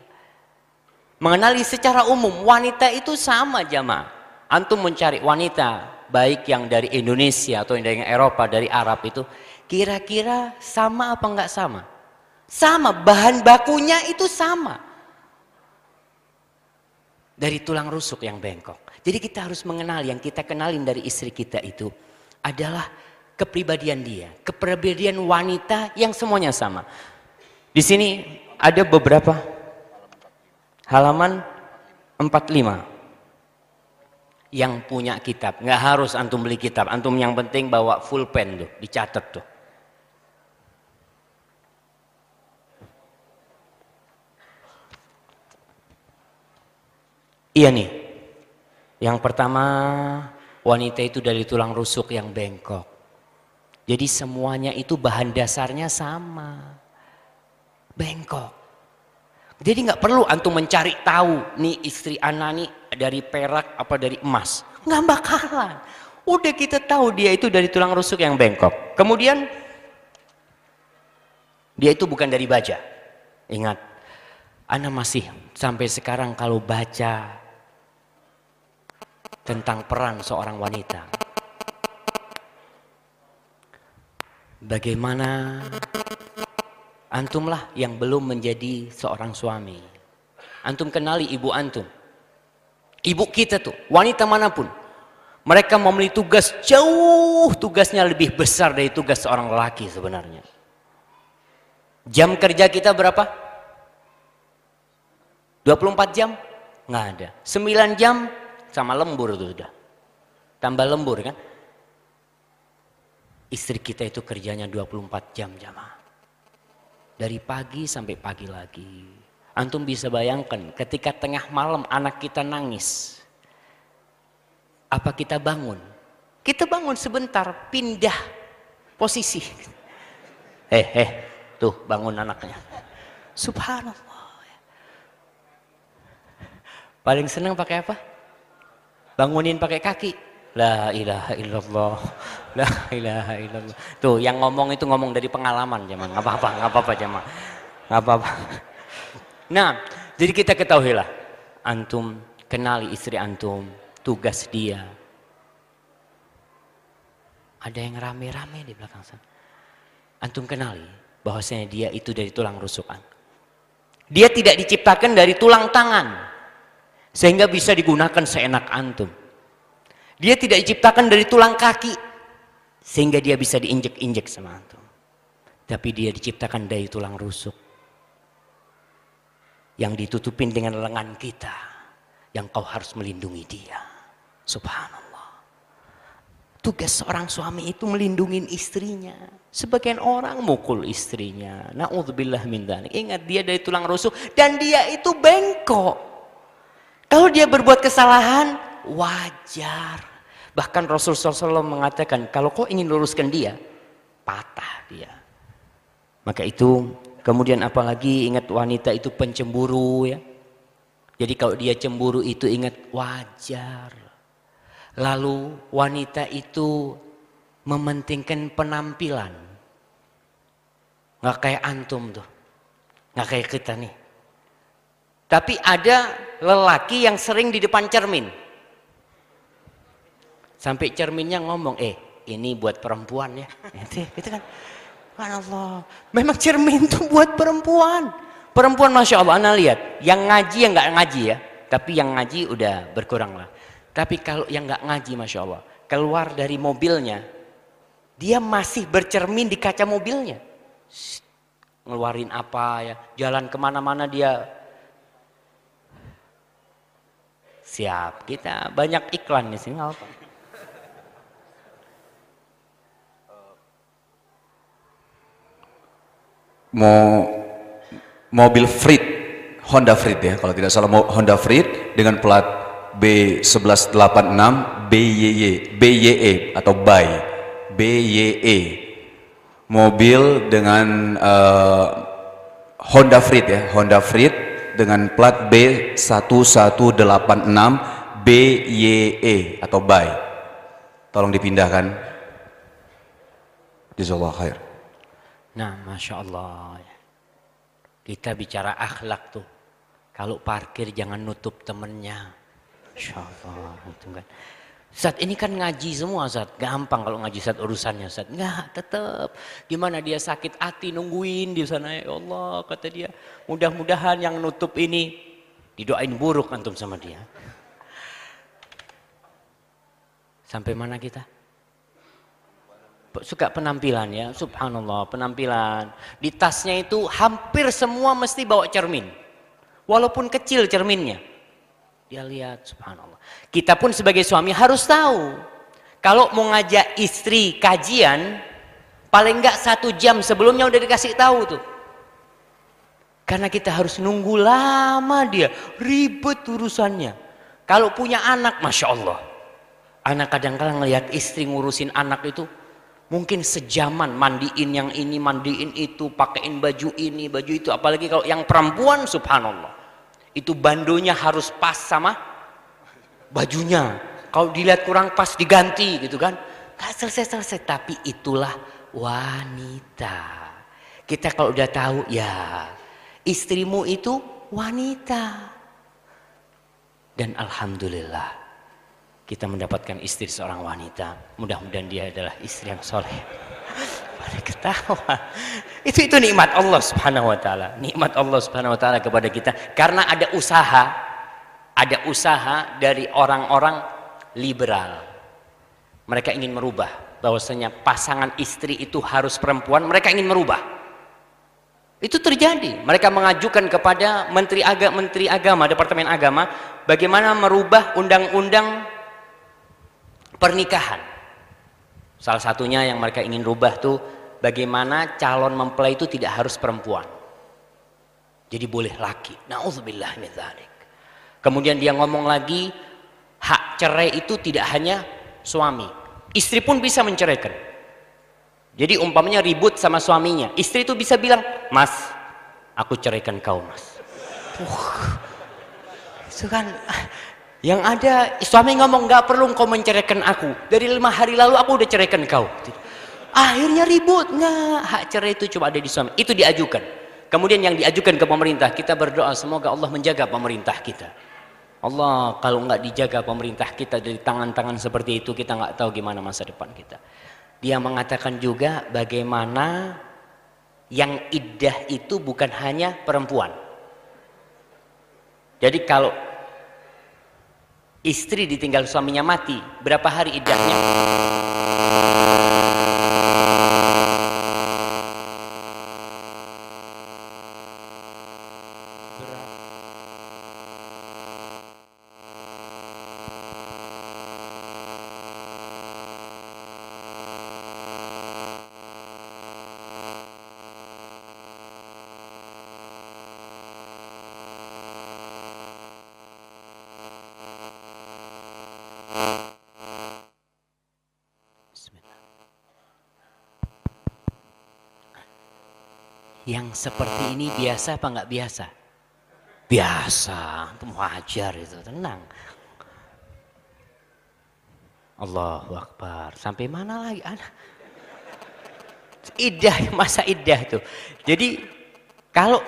Mengenali secara umum, wanita itu sama jamaah. Antum mencari wanita, baik yang dari Indonesia atau yang dari Eropa, dari Arab itu, kira-kira sama apa enggak sama? Sama, bahan bakunya itu sama. Dari tulang rusuk yang bengkok. Jadi kita harus mengenal yang kita kenalin dari istri kita itu adalah kepribadian dia, kepribadian wanita yang semuanya sama. Di sini ada beberapa halaman 45 yang punya kitab. Nggak harus antum beli kitab, antum yang penting bawa full pen tuh, dicatat tuh. Iya nih. Yang pertama wanita itu dari tulang rusuk yang bengkok. Jadi semuanya itu bahan dasarnya sama. Bengkok. Jadi nggak perlu antum mencari tahu nih istri anak nih dari perak apa dari emas. Nggak bakalan. Udah kita tahu dia itu dari tulang rusuk yang bengkok. Kemudian dia itu bukan dari baja. Ingat, Ana masih sampai sekarang kalau baca tentang peran seorang wanita. Bagaimana antumlah yang belum menjadi seorang suami. Antum kenali ibu antum. Ibu kita tuh, wanita mana pun. Mereka memiliki tugas jauh tugasnya lebih besar dari tugas seorang lelaki sebenarnya. Jam kerja kita berapa? 24 jam? Nggak ada. 9 jam sama lembur itu sudah. Tambah lembur kan. Istri kita itu kerjanya 24 jam jamaah. Dari pagi sampai pagi lagi. Antum bisa bayangkan ketika tengah malam anak kita nangis. Apa kita bangun? Kita bangun sebentar, pindah posisi. Eh, eh, tuh bangun anaknya. Subhanallah. Paling senang pakai apa? Bangunin pakai kaki. La ilaha illallah. La ilaha illallah. Tuh yang ngomong itu ngomong dari pengalaman zaman nggak apa-apa nggak apa-apa zaman nggak apa-apa. Nah jadi kita ketahuilah antum kenali istri antum tugas dia. Ada yang rame-rame di belakang sana. Antum kenali bahwasanya dia itu dari tulang rusukan. Dia tidak diciptakan dari tulang tangan sehingga bisa digunakan seenak antum. Dia tidak diciptakan dari tulang kaki sehingga dia bisa diinjek-injek sama antum. Tapi dia diciptakan dari tulang rusuk yang ditutupin dengan lengan kita yang kau harus melindungi dia. Subhanallah. Tugas seorang suami itu melindungi istrinya. Sebagian orang mukul istrinya. Na'udzubillah min Ingat dia dari tulang rusuk dan dia itu bengkok. Kalau dia berbuat kesalahan, wajar. Bahkan Rasulullah SAW mengatakan, kalau kau ingin luruskan dia, patah dia. Maka itu, kemudian apalagi ingat wanita itu pencemburu ya. Jadi kalau dia cemburu itu ingat wajar. Lalu wanita itu mementingkan penampilan. Nggak kayak antum tuh. Nggak kayak kita nih. Tapi ada lelaki yang sering di depan cermin. Sampai cerminnya ngomong, eh ini buat perempuan ya. Itu, itu kan. Allah. Memang cermin itu buat perempuan. Perempuan Masya Allah, anda lihat. Yang ngaji yang nggak ngaji ya. Tapi yang ngaji udah berkurang lah. Tapi kalau yang nggak ngaji Masya Allah. Keluar dari mobilnya. Dia masih bercermin di kaca mobilnya. ngeluarin apa ya. Jalan ke mana-mana dia Siap, kita banyak iklan di sini apa? Mau mobil Freed, Honda Freed ya, kalau tidak salah Honda Freed dengan plat B1186 BYY, BYE atau BY, BYE. Mobil dengan uh, Honda Freed ya, Honda Freed dengan plat B1186 BYE atau BY. Tolong dipindahkan. Jazakallah khair. Nah, Masya Allah. Kita bicara akhlak tuh. Kalau parkir jangan nutup temennya. Masya Allah. Saat ini kan ngaji semua saat gampang kalau ngaji saat urusannya saat enggak tetap gimana dia sakit hati nungguin di sana. Ya Allah kata dia. Mudah-mudahan yang nutup ini didoain buruk antum sama dia. Sampai mana kita? Suka penampilan ya? Subhanallah penampilan. Di tasnya itu hampir semua mesti bawa cermin. Walaupun kecil cerminnya. Dia lihat subhanallah. Kita pun sebagai suami harus tahu. Kalau mau ngajak istri kajian, paling enggak satu jam sebelumnya udah dikasih tahu tuh. Karena kita harus nunggu lama dia, ribet urusannya. Kalau punya anak, Masya Allah. Anak kadang-kadang ngelihat istri ngurusin anak itu, mungkin sejaman mandiin yang ini, mandiin itu, pakein baju ini, baju itu. Apalagi kalau yang perempuan, subhanallah itu bandonya harus pas sama bajunya. Kalau dilihat kurang pas diganti gitu kan. Gak selesai-selesai tapi itulah wanita. Kita kalau udah tahu ya istrimu itu wanita. Dan Alhamdulillah kita mendapatkan istri seorang wanita. Mudah-mudahan dia adalah istri yang soleh. Pada ketawa. Itu itu nikmat Allah Subhanahu wa taala. Nikmat Allah Subhanahu wa taala kepada kita. Karena ada usaha ada usaha dari orang-orang liberal. Mereka ingin merubah bahwasanya pasangan istri itu harus perempuan, mereka ingin merubah. Itu terjadi. Mereka mengajukan kepada Menteri Agama, Menteri Agama, Departemen Agama, bagaimana merubah undang-undang pernikahan. Salah satunya yang mereka ingin rubah tuh bagaimana calon mempelai itu tidak harus perempuan. Jadi boleh laki. Nauzubillah min. Kemudian dia ngomong lagi hak cerai itu tidak hanya suami. Istri pun bisa menceraikan. Jadi umpamanya ribut sama suaminya, istri itu bisa bilang, "Mas, aku ceraikan kau, Mas." Uh, itu kan yang ada suami ngomong nggak perlu kau menceraikan aku. Dari lima hari lalu aku udah ceraikan kau. Akhirnya ribut. Nggak, hak cerai itu cuma ada di suami. Itu diajukan. Kemudian yang diajukan ke pemerintah, kita berdoa semoga Allah menjaga pemerintah kita. Allah kalau nggak dijaga pemerintah kita dari tangan-tangan seperti itu, kita nggak tahu gimana masa depan kita. Dia mengatakan juga bagaimana yang iddah itu bukan hanya perempuan. Jadi kalau istri ditinggal suaminya mati, berapa hari iddahnya? Yang seperti ini biasa apa nggak biasa? Biasa, wajar itu, tenang. Allahu Akbar. Sampai mana lagi anak? Idah, masa idah tuh. Jadi kalau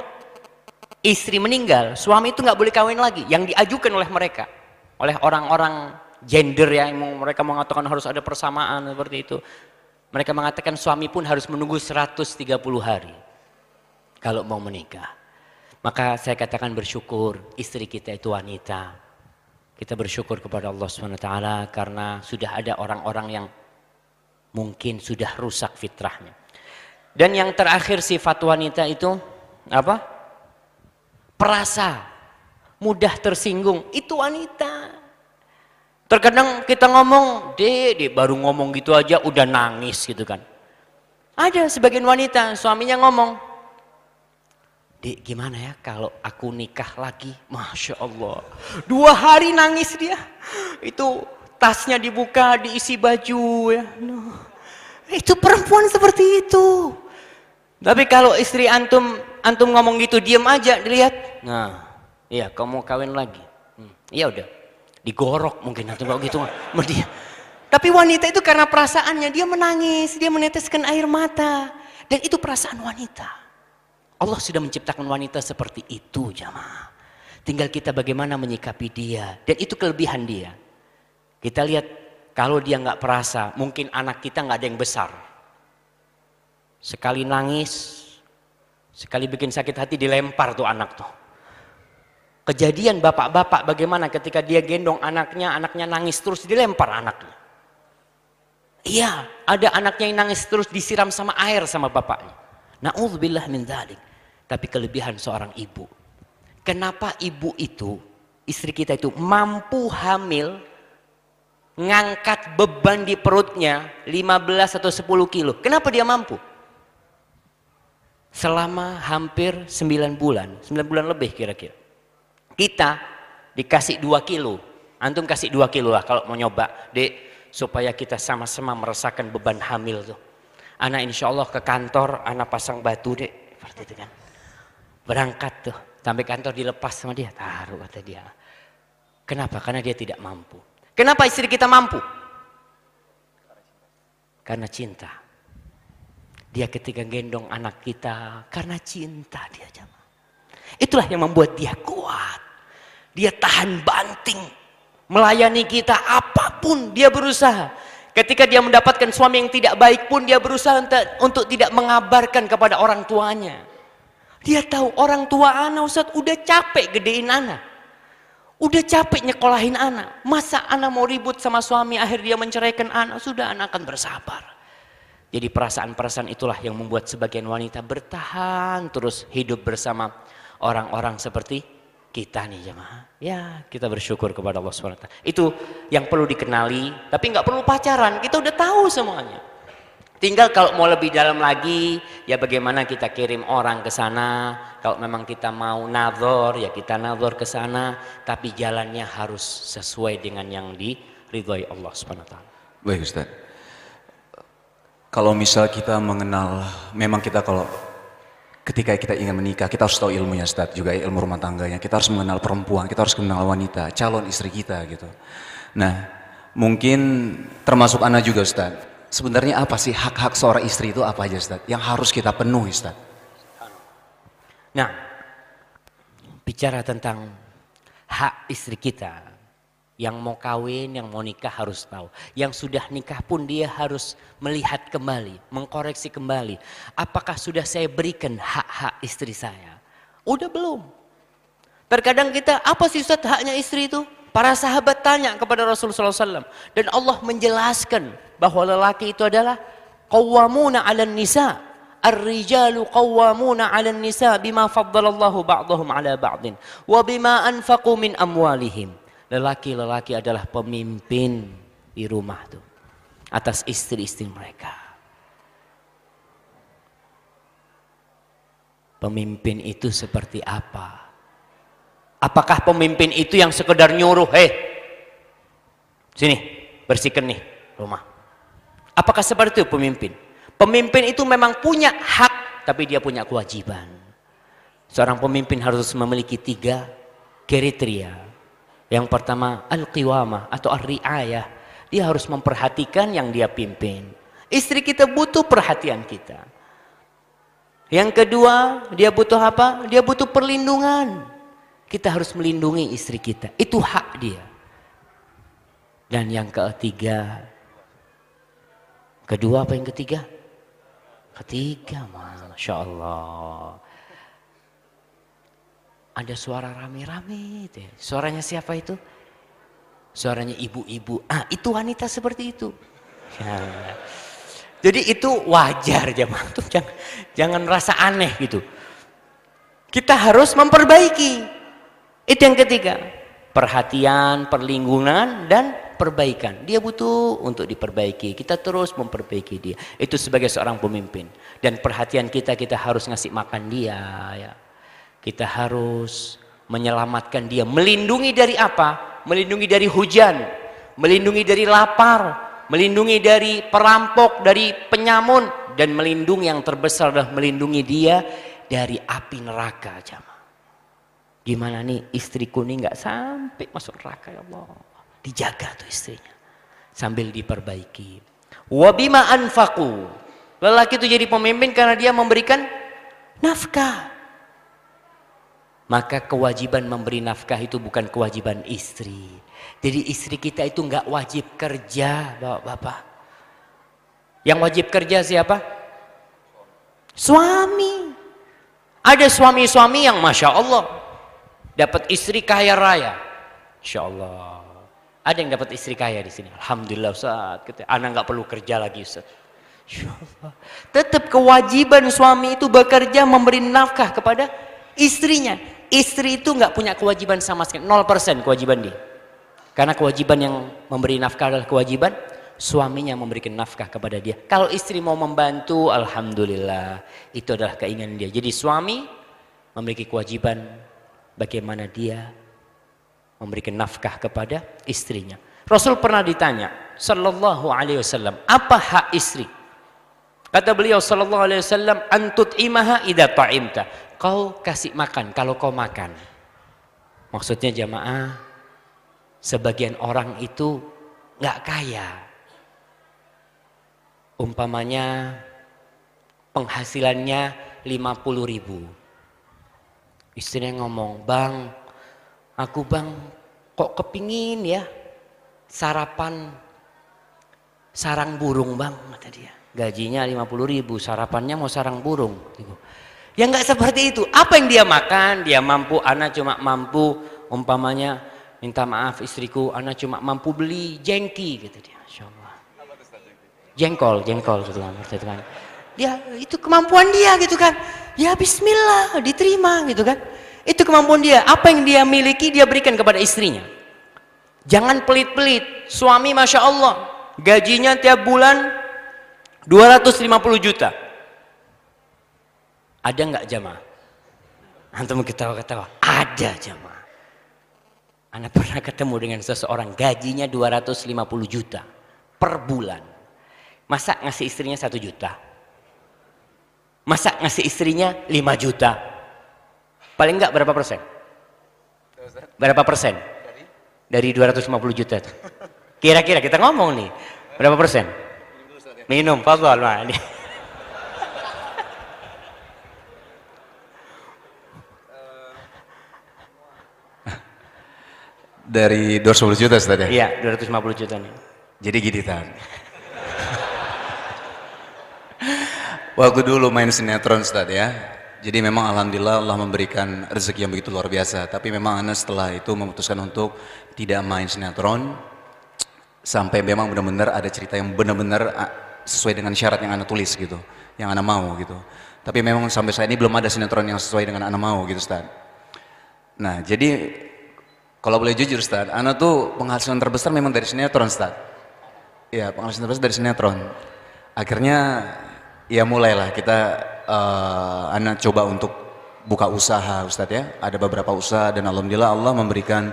istri meninggal, suami itu nggak boleh kawin lagi. Yang diajukan oleh mereka, oleh orang-orang gender ya, yang mereka mengatakan harus ada persamaan seperti itu. Mereka mengatakan suami pun harus menunggu 130 hari kalau mau menikah. Maka saya katakan bersyukur istri kita itu wanita. Kita bersyukur kepada Allah SWT karena sudah ada orang-orang yang mungkin sudah rusak fitrahnya. Dan yang terakhir sifat wanita itu apa? Perasa, mudah tersinggung. Itu wanita. Terkadang kita ngomong, dek baru ngomong gitu aja udah nangis gitu kan. Ada sebagian wanita suaminya ngomong, Gimana ya kalau aku nikah lagi? Masya Allah. Dua hari nangis dia. Itu tasnya dibuka, diisi baju. ya. No. Itu perempuan seperti itu. Tapi kalau istri antum antum ngomong gitu, diam aja, dilihat. Nah, Iya, kamu mau kawin lagi. Hmm. Iya udah. Digorok mungkin atau kalau gitu dia. Tapi wanita itu karena perasaannya dia menangis, dia meneteskan air mata dan itu perasaan wanita. Allah sudah menciptakan wanita seperti itu, jamaah. Tinggal kita bagaimana menyikapi dia dan itu kelebihan dia. Kita lihat kalau dia nggak perasa, mungkin anak kita nggak ada yang besar. Sekali nangis, sekali bikin sakit hati dilempar tuh anak tuh. Kejadian bapak-bapak bagaimana ketika dia gendong anaknya, anaknya nangis terus dilempar anaknya. Iya, ada anaknya yang nangis terus disiram sama air sama bapaknya. Na'udzubillah min dzalik. Tapi kelebihan seorang ibu. Kenapa ibu itu, istri kita itu mampu hamil ngangkat beban di perutnya 15 atau 10 kilo. Kenapa dia mampu? Selama hampir 9 bulan, 9 bulan lebih kira-kira. Kita dikasih dua kilo. Antum kasih dua kilo lah kalau mau nyoba. Dek, supaya kita sama-sama merasakan beban hamil tuh. Anak insya Allah ke kantor, anak pasang batu dek. Seperti itu kan. Berangkat tuh. Sampai kantor dilepas sama dia. Taruh kata dia. Kenapa? Karena dia tidak mampu. Kenapa istri kita mampu? Karena cinta. Dia ketika gendong anak kita karena cinta dia jamaah. Itulah yang membuat dia kuat. Dia tahan banting. Melayani kita apa pun dia berusaha. Ketika dia mendapatkan suami yang tidak baik pun dia berusaha untuk, tidak mengabarkan kepada orang tuanya. Dia tahu orang tua anak Ustaz udah capek gedein anak. Udah capek nyekolahin anak. Masa anak mau ribut sama suami akhir dia menceraikan anak. Sudah anak akan bersabar. Jadi perasaan-perasaan itulah yang membuat sebagian wanita bertahan terus hidup bersama orang-orang seperti kita nih jemaah. Ya, kita bersyukur kepada Allah SWT. Itu yang perlu dikenali, tapi nggak perlu pacaran. Kita udah tahu semuanya. Tinggal kalau mau lebih dalam lagi, ya bagaimana kita kirim orang ke sana. Kalau memang kita mau nazar, ya kita nazar ke sana. Tapi jalannya harus sesuai dengan yang diridhoi Allah SWT. Baik Ustaz. Kalau misal kita mengenal, memang kita kalau ketika kita ingin menikah, kita harus tahu ilmunya Ustaz, juga ilmu rumah tangganya. Kita harus mengenal perempuan, kita harus mengenal wanita, calon istri kita gitu. Nah, mungkin termasuk anak juga Ustaz. Sebenarnya apa sih hak-hak seorang istri itu apa aja Ustaz? Yang harus kita penuhi Ustaz? Nah, bicara tentang hak istri kita, yang mau kawin, yang mau nikah harus tahu. Yang sudah nikah pun dia harus melihat kembali, mengkoreksi kembali. Apakah sudah saya berikan hak-hak istri saya? Udah belum? Terkadang kita, apa sih Ustaz haknya istri itu? Para sahabat tanya kepada Rasulullah SAW. Dan Allah menjelaskan bahwa lelaki itu adalah qawwamuna ala nisa. Ar-rijalu qawwamuna ala nisa bima faddalallahu ba'dahum ala ba'din. Wa bima anfaqu min amwalihim lelaki-lelaki adalah pemimpin di rumah tuh atas istri-istri mereka. Pemimpin itu seperti apa? Apakah pemimpin itu yang sekedar nyuruh, hei, sini bersihkan nih rumah. Apakah seperti itu pemimpin? Pemimpin itu memang punya hak, tapi dia punya kewajiban. Seorang pemimpin harus memiliki tiga kriteria yang pertama al-qiwamah atau ar-riayah. Dia harus memperhatikan yang dia pimpin. Istri kita butuh perhatian kita. Yang kedua, dia butuh apa? Dia butuh perlindungan. Kita harus melindungi istri kita. Itu hak dia. Dan yang ketiga, kedua apa yang ketiga? Ketiga, Masya Allah ada suara rame-rame itu. Suaranya siapa itu? Suaranya ibu-ibu. Ah, itu wanita seperti itu. Ya. Jadi itu wajar jangan jangan rasa aneh gitu. Kita harus memperbaiki. Itu yang ketiga. Perhatian, perlindungan dan perbaikan. Dia butuh untuk diperbaiki. Kita terus memperbaiki dia. Itu sebagai seorang pemimpin. Dan perhatian kita kita harus ngasih makan dia ya kita harus menyelamatkan dia. Melindungi dari apa? Melindungi dari hujan, melindungi dari lapar, melindungi dari perampok, dari penyamun, dan melindungi yang terbesar adalah melindungi dia dari api neraka jamaah. Gimana nih istriku nih nggak sampai masuk neraka ya Allah. Dijaga tuh istrinya. Sambil diperbaiki. Wabima anfaku. Lelaki itu jadi pemimpin karena dia memberikan nafkah. Maka kewajiban memberi nafkah itu bukan kewajiban istri. Jadi istri kita itu nggak wajib kerja, bapak-bapak. Yang wajib kerja siapa? Suami. Ada suami-suami yang masya Allah dapat istri kaya raya. Insya Allah. Ada yang dapat istri kaya di sini. Alhamdulillah Ustaz. Anak nggak perlu kerja lagi Ustaz. Tetap kewajiban suami itu bekerja memberi nafkah kepada istrinya. Istri itu nggak punya kewajiban sama sekali. 0% kewajiban dia. Karena kewajiban yang memberi nafkah adalah kewajiban suaminya memberikan nafkah kepada dia. Kalau istri mau membantu, alhamdulillah, itu adalah keinginan dia. Jadi suami memiliki kewajiban bagaimana dia memberikan nafkah kepada istrinya. Rasul pernah ditanya, sallallahu alaihi wasallam, apa hak istri? Kata beliau sallallahu alaihi wasallam, antut imaha idza ta'imta. Kau kasih makan kalau kau makan. Maksudnya jamaah, sebagian orang itu nggak kaya. Umpamanya penghasilannya 50 ribu. Istrinya ngomong, bang, aku bang kok kepingin ya sarapan sarang burung bang, kata dia. Gajinya 50 ribu, sarapannya mau sarang burung. Ya nggak seperti itu. Apa yang dia makan? Dia mampu, anak cuma mampu umpamanya minta maaf istriku, anak cuma mampu beli jengki gitu dia. Masya Allah. Jengkol, jengkol gitu. Gitu kan. Dia itu kemampuan dia gitu kan ya bismillah diterima gitu kan. Itu kemampuan dia. Apa yang dia miliki dia berikan kepada istrinya. Jangan pelit-pelit. Suami Masya Allah gajinya tiap bulan 250 juta. Ada nggak jamaah? Antum ketawa-ketawa. Ada jamaah. Anda pernah ketemu dengan seseorang gajinya 250 juta per bulan. Masa ngasih istrinya satu juta Masa ngasih istrinya 5 juta? Paling enggak berapa persen? Berapa persen? Dari 250 juta Kira-kira kita ngomong nih. Berapa persen? Minum, mah. Dari 250 juta Ustaz ya? Iya, 250 juta nih. Jadi gini Tan. Waktu dulu main sinetron Ustaz ya. Jadi memang alhamdulillah Allah memberikan rezeki yang begitu luar biasa. Tapi memang Anda setelah itu memutuskan untuk tidak main sinetron sampai memang benar-benar ada cerita yang benar-benar sesuai dengan syarat yang Anda tulis gitu, yang Anda mau gitu. Tapi memang sampai saat ini belum ada sinetron yang sesuai dengan Anda mau gitu Ustaz. Nah, jadi kalau boleh jujur Ustaz, Anda tuh penghasilan terbesar memang dari sinetron Ustaz. Ya, penghasilan terbesar dari sinetron. Akhirnya ya mulailah. Kita uh, anak coba untuk buka usaha Ustadz ya. Ada beberapa usaha dan Alhamdulillah Allah memberikan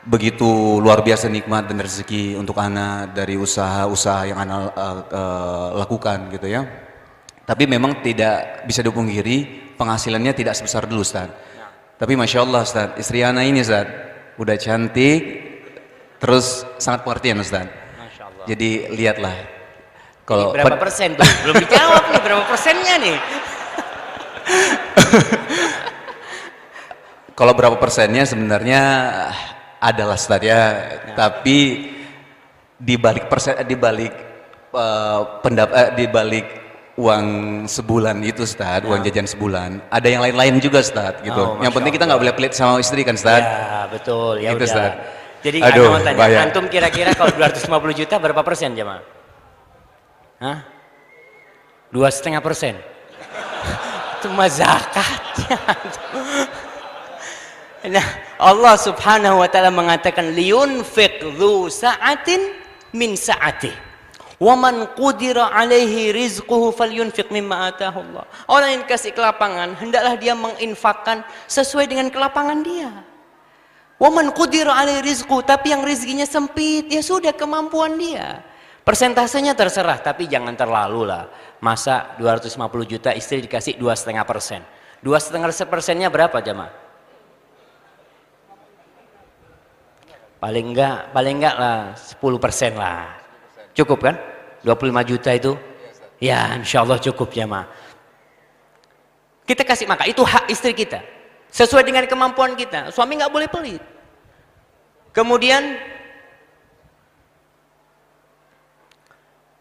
begitu luar biasa nikmat dan rezeki untuk anak dari usaha-usaha yang anak uh, uh, lakukan gitu ya. Tapi memang tidak bisa dipungkiri penghasilannya tidak sebesar dulu Ustadz. Tapi Masya Allah Ustadz istri anak ini Ustadz udah cantik terus sangat pengertian Ustadz. Jadi lihatlah kalau berapa persen tuh? Belum dijawab nih berapa persennya nih? Kalau berapa persennya sebenarnya adalah Ustaz ya, ya. tapi di balik persen di balik uh, pendap uh, di balik uang sebulan itu Ustaz, ya. uang jajan sebulan, ada yang lain-lain juga Ustaz gitu. Oh, yang penting kita nggak boleh pelit sama istri kan Ustaz. Ya, betul. Ya gitu, udah. Ustaz. Jadi Aduh, tanya, bayar. antum kira-kira kalau 250 juta berapa persen jemaah? Dua setengah persen. Cuma zakatnya. Nah, Allah Subhanahu wa taala mengatakan liyunfiq dzu sa'atin min sa'ati. Wa man qudira alaihi rizquhu falyunfiq mimma atahu Allah. Orang yang kasih kelapangan, hendaklah dia menginfakkan sesuai dengan kelapangan dia. Wa man qudira alaihi rizquhu, tapi yang rezekinya sempit, ya sudah kemampuan dia. Persentasenya terserah, tapi jangan terlalu lah. Masa 250 juta istri dikasih dua setengah persen. Dua setengah persennya berapa jamaah? Paling enggak, paling enggak lah 10 persen lah. Cukup kan? 25 juta itu? Ya, insya Allah cukup ma. Kita kasih maka itu hak istri kita. Sesuai dengan kemampuan kita. Suami nggak boleh pelit. Kemudian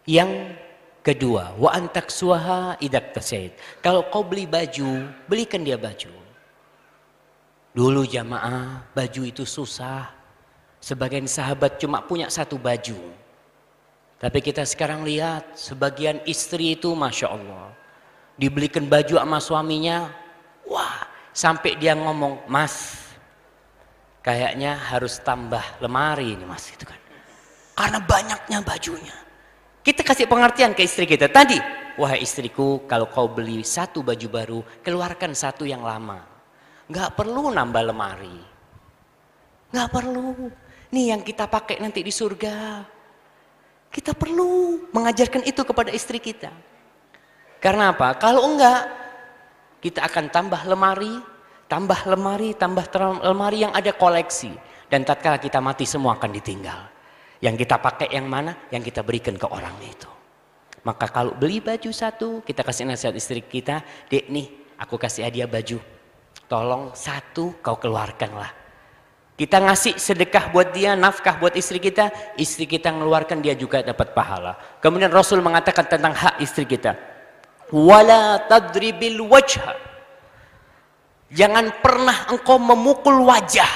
yang kedua, wa antak suaha idak tasaid. Kalau kau beli baju, belikan dia baju. Dulu jamaah, baju itu susah. Sebagian sahabat cuma punya satu baju. Tapi kita sekarang lihat, sebagian istri itu Masya Allah. Dibelikan baju sama suaminya, wah sampai dia ngomong, mas kayaknya harus tambah lemari ini mas gitu kan. Karena banyaknya bajunya. Kita kasih pengertian ke istri kita. Tadi, wahai istriku kalau kau beli satu baju baru, keluarkan satu yang lama. Gak perlu nambah lemari. Gak perlu. Nih yang kita pakai nanti di surga. Kita perlu mengajarkan itu kepada istri kita. Karena apa? Kalau enggak, kita akan tambah lemari, tambah lemari, tambah lemari yang ada koleksi. Dan tatkala kita mati semua akan ditinggal. Yang kita pakai yang mana? Yang kita berikan ke orang itu. Maka kalau beli baju satu, kita kasih nasihat istri kita, dek nih, aku kasih hadiah baju. Tolong satu kau keluarkanlah. Kita ngasih sedekah buat dia, nafkah buat istri kita, istri kita mengeluarkan dia juga dapat pahala. Kemudian Rasul mengatakan tentang hak istri kita. Wala tadribil wajha. Jangan pernah engkau memukul wajah.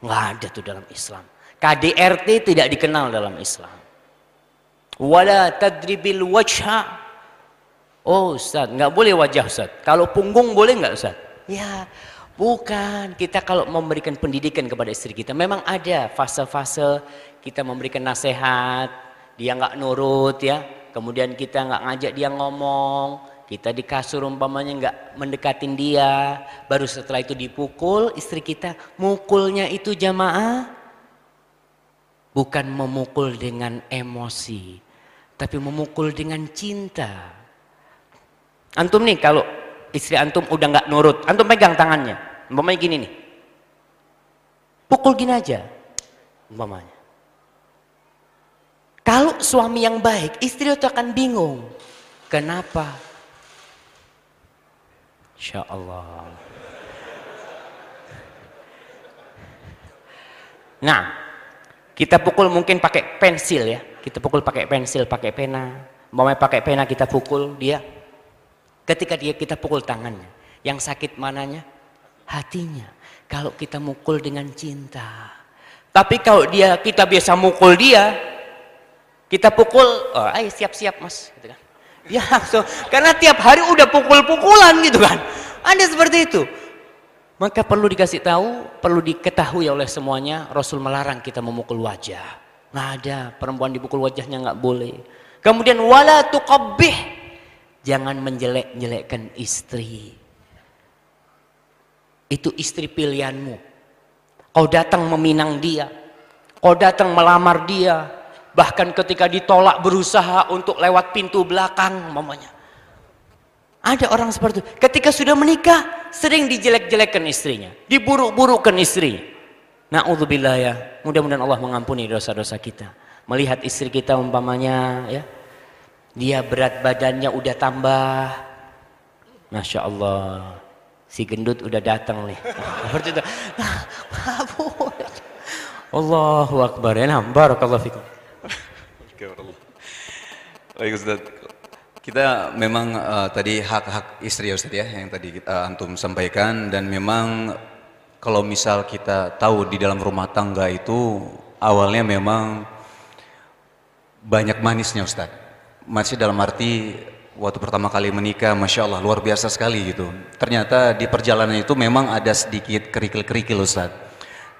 Nggak ada tuh dalam Islam. KDRT tidak dikenal dalam Islam. Wala tadribil wajha. Oh Ustaz, nggak boleh wajah Ustaz. Kalau punggung boleh nggak Ustaz? Ya, Bukan, kita kalau memberikan pendidikan kepada istri kita, memang ada fase-fase kita memberikan nasihat, dia nggak nurut ya, kemudian kita nggak ngajak dia ngomong, kita di kasur umpamanya nggak mendekatin dia, baru setelah itu dipukul istri kita, mukulnya itu jamaah, bukan memukul dengan emosi, tapi memukul dengan cinta. Antum nih kalau istri antum udah nggak nurut, antum pegang tangannya, Umpamanya gini nih. Pukul gini aja. Umpamanya. Kalau suami yang baik, istri itu akan bingung. Kenapa? Insya Allah. Nah, kita pukul mungkin pakai pensil ya. Kita pukul pakai pensil, pakai pena. Mau pakai pena kita pukul dia. Ketika dia kita pukul tangannya. Yang sakit mananya? hatinya. Kalau kita mukul dengan cinta. Tapi kalau dia kita biasa mukul dia, kita pukul, oh, ayo siap-siap mas, gitu kan. Ya so, karena tiap hari udah pukul-pukulan gitu kan. Ada seperti itu. Maka perlu dikasih tahu, perlu diketahui oleh semuanya, Rasul melarang kita memukul wajah. Nggak ada, perempuan dipukul wajahnya nggak boleh. Kemudian wala tuqabbih, jangan menjelek-jelekkan istri itu istri pilihanmu. Kau datang meminang dia, kau datang melamar dia, bahkan ketika ditolak berusaha untuk lewat pintu belakang, mamanya. Ada orang seperti itu. Ketika sudah menikah, sering dijelek-jelekkan istrinya, diburuk-burukkan istri. Na'udzubillah ya. Mudah-mudahan Allah mengampuni dosa-dosa kita. Melihat istri kita umpamanya ya, dia berat badannya udah tambah. Masya Allah si gendut udah datang nih. Seperti itu. Allahu Akbar. Ya, nah, barakallahu fikum. Baik Ustaz. Kita memang uh, tadi hak-hak istri ya Ustaz ya yang tadi kita uh, antum sampaikan dan memang kalau misal kita tahu di dalam rumah tangga itu awalnya memang banyak manisnya Ustaz. Masih dalam arti waktu pertama kali menikah, masya Allah luar biasa sekali gitu. Ternyata di perjalanan itu memang ada sedikit kerikil-kerikil Ustaz.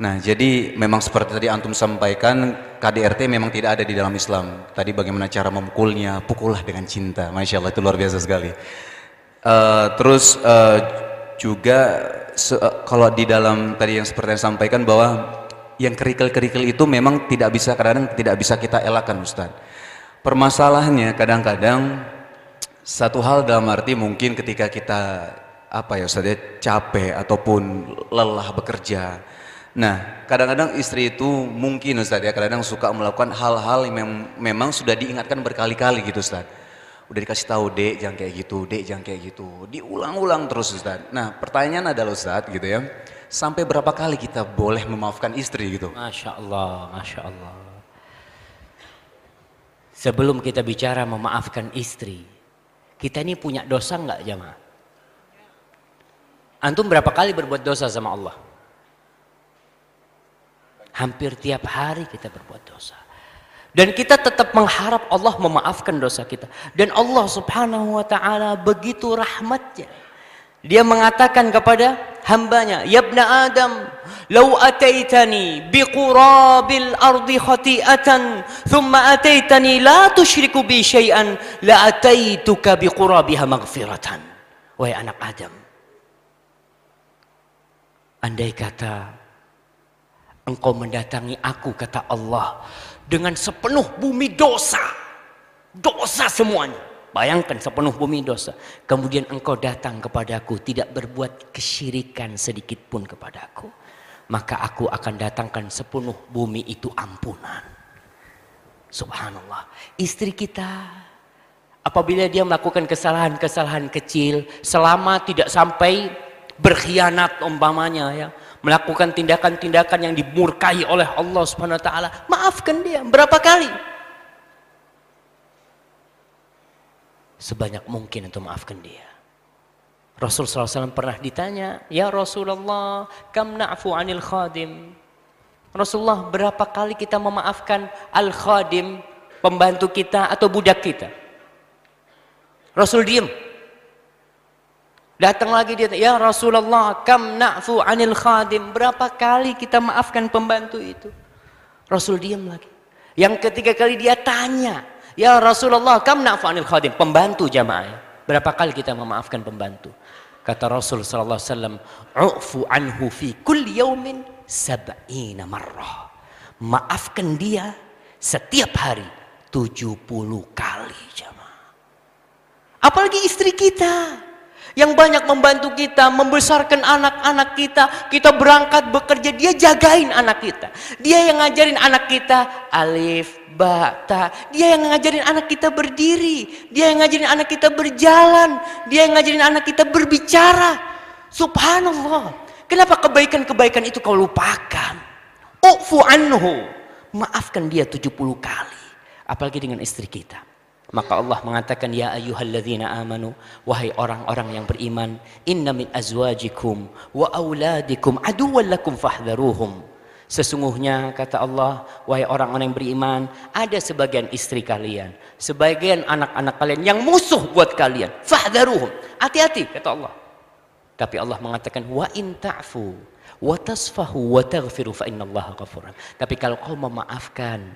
Nah jadi memang seperti tadi antum sampaikan KDRT memang tidak ada di dalam Islam. Tadi bagaimana cara memukulnya, pukullah dengan cinta. Masya Allah itu luar biasa sekali. Uh, terus uh, juga se uh, kalau di dalam tadi yang seperti yang sampaikan bahwa yang kerikil-kerikil itu memang tidak bisa kadang-kadang tidak bisa kita elakkan Ustaz. Permasalahannya kadang-kadang satu hal dalam arti mungkin ketika kita apa ya Ustaz ya, capek ataupun lelah bekerja. Nah, kadang-kadang istri itu mungkin Ustaz ya, kadang-kadang suka melakukan hal-hal yang mem memang sudah diingatkan berkali-kali gitu Ustaz. Udah dikasih tahu, Dek, jangan kayak gitu, Dek, jangan kayak gitu. Diulang-ulang terus Ustaz. Nah, pertanyaan adalah Ustaz gitu ya. Sampai berapa kali kita boleh memaafkan istri gitu? Masya Allah, Masya Allah. Sebelum kita bicara memaafkan istri, kita ini punya dosa nggak jamaah? Antum berapa kali berbuat dosa sama Allah? Hampir tiap hari kita berbuat dosa. Dan kita tetap mengharap Allah memaafkan dosa kita. Dan Allah subhanahu wa ta'ala begitu rahmatnya. Dia mengatakan kepada hambanya, Yabna Adam, Lau ataitani biqurabil ardi khati'atan, thumma ataitani la tushriku bi syai'an, la ataituka biqurabiha maghfiratan. Wahai anak Adam, andai kata engkau mendatangi aku kata Allah dengan sepenuh bumi dosa. Dosa semuanya. Bayangkan sepenuh bumi dosa. Kemudian engkau datang kepadaku tidak berbuat kesyirikan sedikit pun kepadaku maka aku akan datangkan sepenuh bumi itu ampunan. Subhanallah. Istri kita apabila dia melakukan kesalahan-kesalahan kecil selama tidak sampai berkhianat umpamanya ya melakukan tindakan-tindakan yang dimurkai oleh Allah Subhanahu wa taala, maafkan dia berapa kali? Sebanyak mungkin untuk maafkan dia. Rasul SAW pernah ditanya, Ya Rasulullah, kam na'fu anil khadim? Rasulullah, berapa kali kita memaafkan al-khadim, pembantu kita atau budak kita? Rasul diem. Datang lagi dia, ya Rasulullah, kam na'fu anil khadim. Berapa kali kita maafkan pembantu itu? Rasul diam lagi. Yang ketiga kali dia tanya, ya Rasulullah, kam na'fu anil khadim. Pembantu jamaah. Berapa kali kita memaafkan pembantu? Kata Rasul sallallahu alaihi "Ufu anhu fi kulli yaumin sab'ina marrah." Maafkan dia setiap hari 70 kali jamaah. Apalagi istri kita yang banyak membantu kita, membesarkan anak-anak kita. Kita berangkat bekerja, dia jagain anak kita. Dia yang ngajarin anak kita alif, ba, ta. Dia yang ngajarin anak kita berdiri. Dia yang ngajarin anak kita berjalan. Dia yang ngajarin anak kita berbicara. Subhanallah. Kenapa kebaikan-kebaikan itu kau lupakan? Ufu anhu. Maafkan dia 70 kali. Apalagi dengan istri kita. Maka Allah mengatakan ya ayyuhalladzina amanu wahai orang-orang yang beriman inna min azwajikum wa auladikum aduwwan lakum fahdharuhum. Sesungguhnya kata Allah wahai orang-orang yang beriman ada sebagian istri kalian sebagian anak-anak kalian yang musuh buat kalian fahdharuhum. Hati-hati kata Allah. Tapi Allah mengatakan wa in ta'fu wa tasfahu wa taghfiru fa innallaha ghafurun tapi kalau kau memaafkan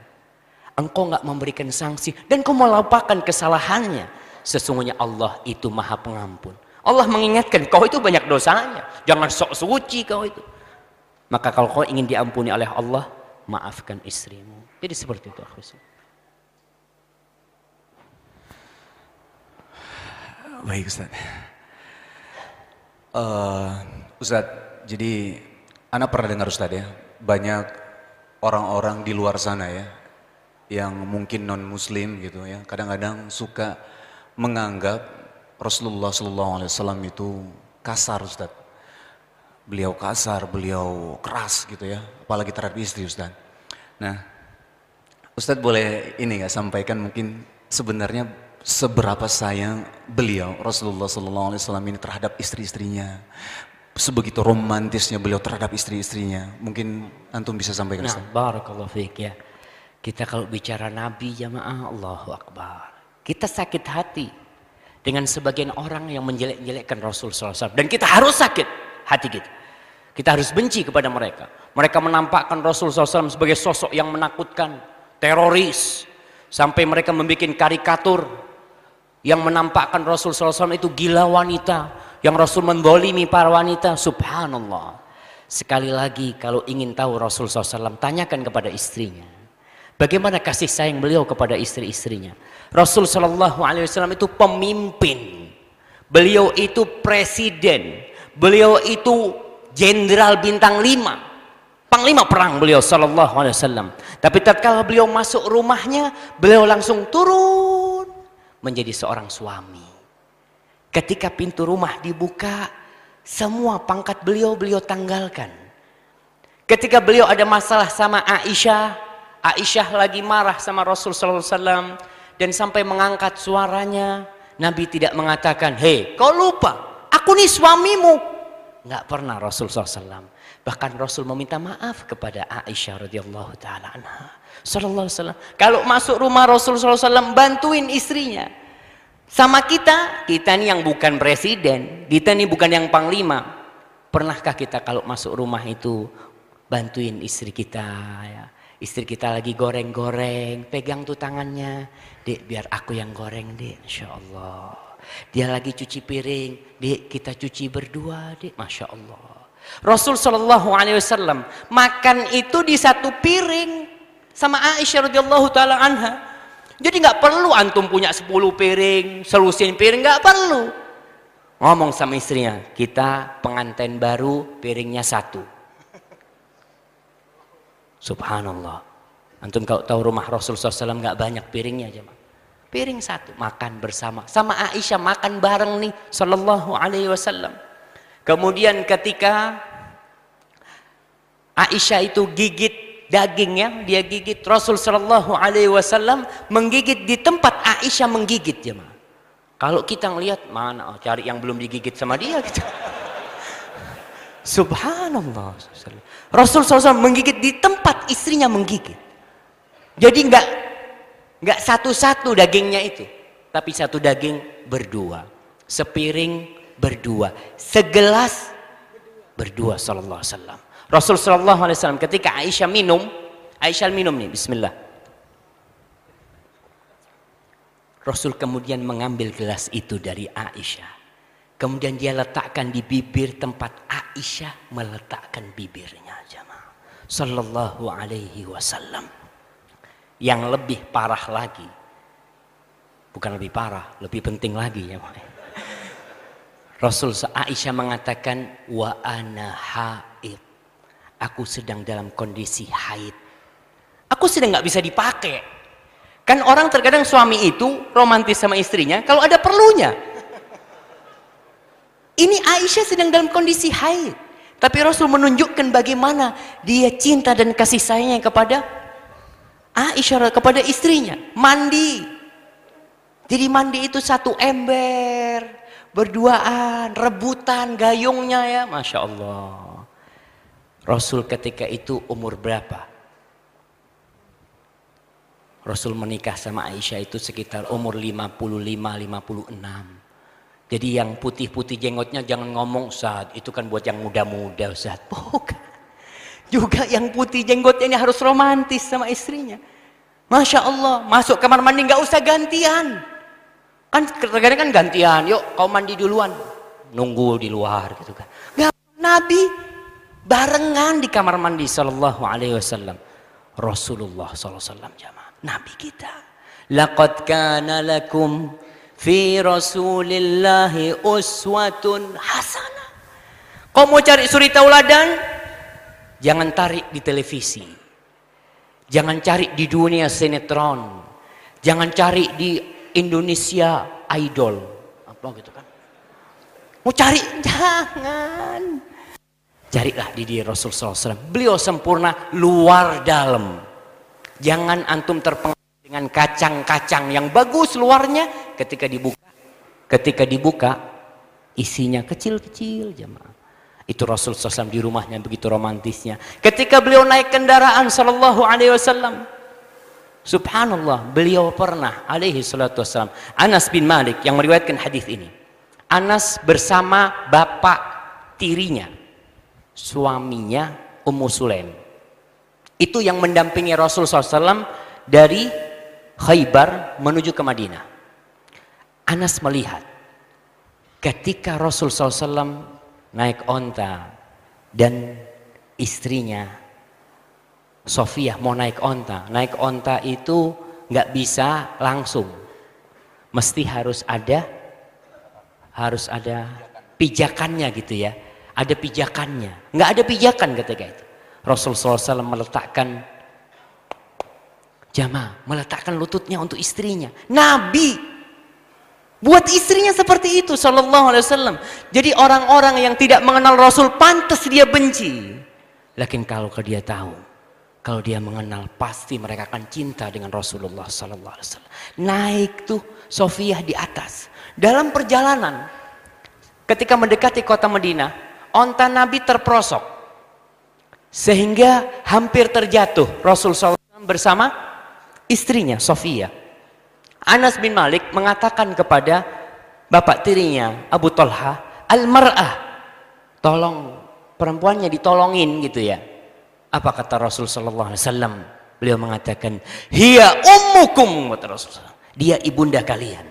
engkau nggak memberikan sanksi dan kau melupakan kesalahannya. Sesungguhnya Allah itu maha pengampun. Allah mengingatkan kau itu banyak dosanya. Jangan sok suci kau itu. Maka kalau kau ingin diampuni oleh Allah maafkan istrimu. Jadi seperti itu aku baik Ustaz. Uh, Ustaz jadi anak pernah dengar Ustaz ya? Banyak orang-orang di luar sana ya yang mungkin non muslim gitu ya. Kadang-kadang suka menganggap Rasulullah SAW itu kasar Ustaz. Beliau kasar beliau keras gitu ya. Apalagi terhadap istri Ustaz. Nah Ustaz boleh ini nggak sampaikan mungkin sebenarnya seberapa sayang beliau Rasulullah SAW ini terhadap istri-istrinya? Sebegitu romantisnya beliau terhadap istri-istrinya. Mungkin antum bisa sampaikan nah, barakallahu fiik ya kita kalau bicara Nabi jamaah Allahu Akbar. Kita sakit hati dengan sebagian orang yang menjelek-jelekkan Rasul SAW. Dan kita harus sakit hati kita. Kita harus benci kepada mereka. Mereka menampakkan Rasul SAW sebagai sosok yang menakutkan. Teroris. Sampai mereka membuat karikatur. Yang menampakkan Rasul SAW itu gila wanita. Yang Rasul mendolimi para wanita. Subhanallah. Sekali lagi kalau ingin tahu Rasul SAW tanyakan kepada istrinya. Bagaimana kasih sayang beliau kepada istri-istrinya. Rasul Shallallahu Alaihi Wasallam itu pemimpin. Beliau itu presiden. Beliau itu jenderal bintang lima. panglima perang beliau sallallahu alaihi wasallam. Tapi tatkala beliau masuk rumahnya, beliau langsung turun menjadi seorang suami. Ketika pintu rumah dibuka, semua pangkat beliau beliau tanggalkan. Ketika beliau ada masalah sama Aisyah, Aisyah lagi marah sama Rasul sallallahu alaihi wasallam dan sampai mengangkat suaranya, Nabi tidak mengatakan, "Hei, kau lupa, aku nih suamimu." Enggak pernah Rasul SAW. Bahkan Rasul meminta maaf kepada Aisyah radhiyallahu taala anha. Sallallahu alaihi wasallam. Kalau masuk rumah Rasul SAW bantuin istrinya. Sama kita, kita nih yang bukan presiden, kita nih bukan yang panglima. Pernahkah kita kalau masuk rumah itu bantuin istri kita ya? Istri kita lagi goreng-goreng, pegang tuh tangannya. Dek, biar aku yang goreng, Dek. Insya Allah. Dia lagi cuci piring, Dek, kita cuci berdua, Dek. Masya Allah. Rasul Shallallahu Alaihi Wasallam makan itu di satu piring sama Aisyah radhiyallahu taala anha. Jadi nggak perlu antum punya 10 piring, selusin piring nggak perlu. Ngomong sama istrinya, kita pengantin baru piringnya satu. Subhanallah. Antum kalau tahu rumah Rasul SAW nggak banyak piringnya aja. Piring satu, makan bersama. Sama Aisyah makan bareng nih, Sallallahu Alaihi Wasallam. Kemudian ketika Aisyah itu gigit dagingnya, dia gigit Rasul Shallallahu Alaihi Wasallam menggigit di tempat Aisyah menggigit ma. Kalau kita ngelihat mana oh, cari yang belum digigit sama dia gitu. Subhanallah. Rasul SAW menggigit di tempat istrinya menggigit. Jadi nggak nggak satu-satu dagingnya itu, tapi satu daging berdua, sepiring berdua, segelas berdua sallallahu alaihi wasallam. Rasul sallallahu alaihi wasallam ketika Aisyah minum, Aisyah minum nih bismillah. Rasul kemudian mengambil gelas itu dari Aisyah. Kemudian dia letakkan di bibir tempat Aisyah meletakkan bibirnya jemaah. Sallallahu alaihi wasallam. Yang lebih parah lagi. Bukan lebih parah, lebih penting lagi ya. Rasul Aisyah mengatakan wa ana haid. Aku sedang dalam kondisi haid. Aku sedang nggak bisa dipakai. Kan orang terkadang suami itu romantis sama istrinya kalau ada perlunya. Ini Aisyah sedang dalam kondisi haid. Tapi Rasul menunjukkan bagaimana dia cinta dan kasih sayangnya kepada Aisyah kepada istrinya. Mandi. Jadi mandi itu satu ember berduaan, rebutan gayungnya ya, masya Allah. Rasul ketika itu umur berapa? Rasul menikah sama Aisyah itu sekitar umur 55-56. Jadi yang putih-putih jenggotnya jangan ngomong saat itu kan buat yang muda-muda Ustaz. Bukan. Juga yang putih jenggotnya ini harus romantis sama istrinya. Masya Allah, masuk kamar mandi nggak usah gantian. Kan terkadang kan gantian, yuk kau mandi duluan. Nunggu di luar gitu kan. Gak, Nabi barengan di kamar mandi sallallahu alaihi wasallam. Rasulullah sallallahu alaihi wasallam jamaah. Nabi kita. Laqad kana lakum fi rasulillahi uswatun hasanah. Kau mau cari suri tauladan? Jangan tarik di televisi. Jangan cari di dunia sinetron. Jangan cari di Indonesia Idol apa gitu kan mau cari jangan carilah di diri Rasul SAW beliau sempurna luar dalam jangan antum terpengaruh dengan kacang-kacang yang bagus luarnya ketika dibuka ketika dibuka isinya kecil-kecil jemaah itu Rasul SAW di rumahnya begitu romantisnya ketika beliau naik kendaraan Sallallahu Alaihi Wasallam Subhanallah, beliau pernah alaihi salatu wassalam. Anas bin Malik yang meriwayatkan hadis ini. Anas bersama bapak tirinya, suaminya Ummu Sulaim. Itu yang mendampingi Rasul SAW dari Khaybar menuju ke Madinah. Anas melihat ketika Rasul SAW naik onta dan istrinya Sofia mau naik onta. Naik onta itu nggak bisa langsung. Mesti harus ada harus ada pijakannya gitu ya. Ada pijakannya. Nggak ada pijakan ketika itu. Rasulullah SAW meletakkan jamaah, meletakkan lututnya untuk istrinya. Nabi buat istrinya seperti itu sallallahu alaihi wasallam. Jadi orang-orang yang tidak mengenal Rasul pantas dia benci. Lakin kalau dia tahu, kalau dia mengenal pasti mereka akan cinta dengan Rasulullah sallallahu alaihi wasallam. Naik tuh Sofiyah di atas. Dalam perjalanan ketika mendekati kota Madinah, onta Nabi terprosok sehingga hampir terjatuh Rasul SAW bersama istrinya Sofia. Anas bin Malik mengatakan kepada bapak tirinya Abu Talha, al-mar'ah, tolong perempuannya ditolongin gitu ya. Apa kata Rasul sallallahu alaihi wasallam? Beliau mengatakan, "Hiya ummukum," kata Rasulullah. Dia ibunda kalian.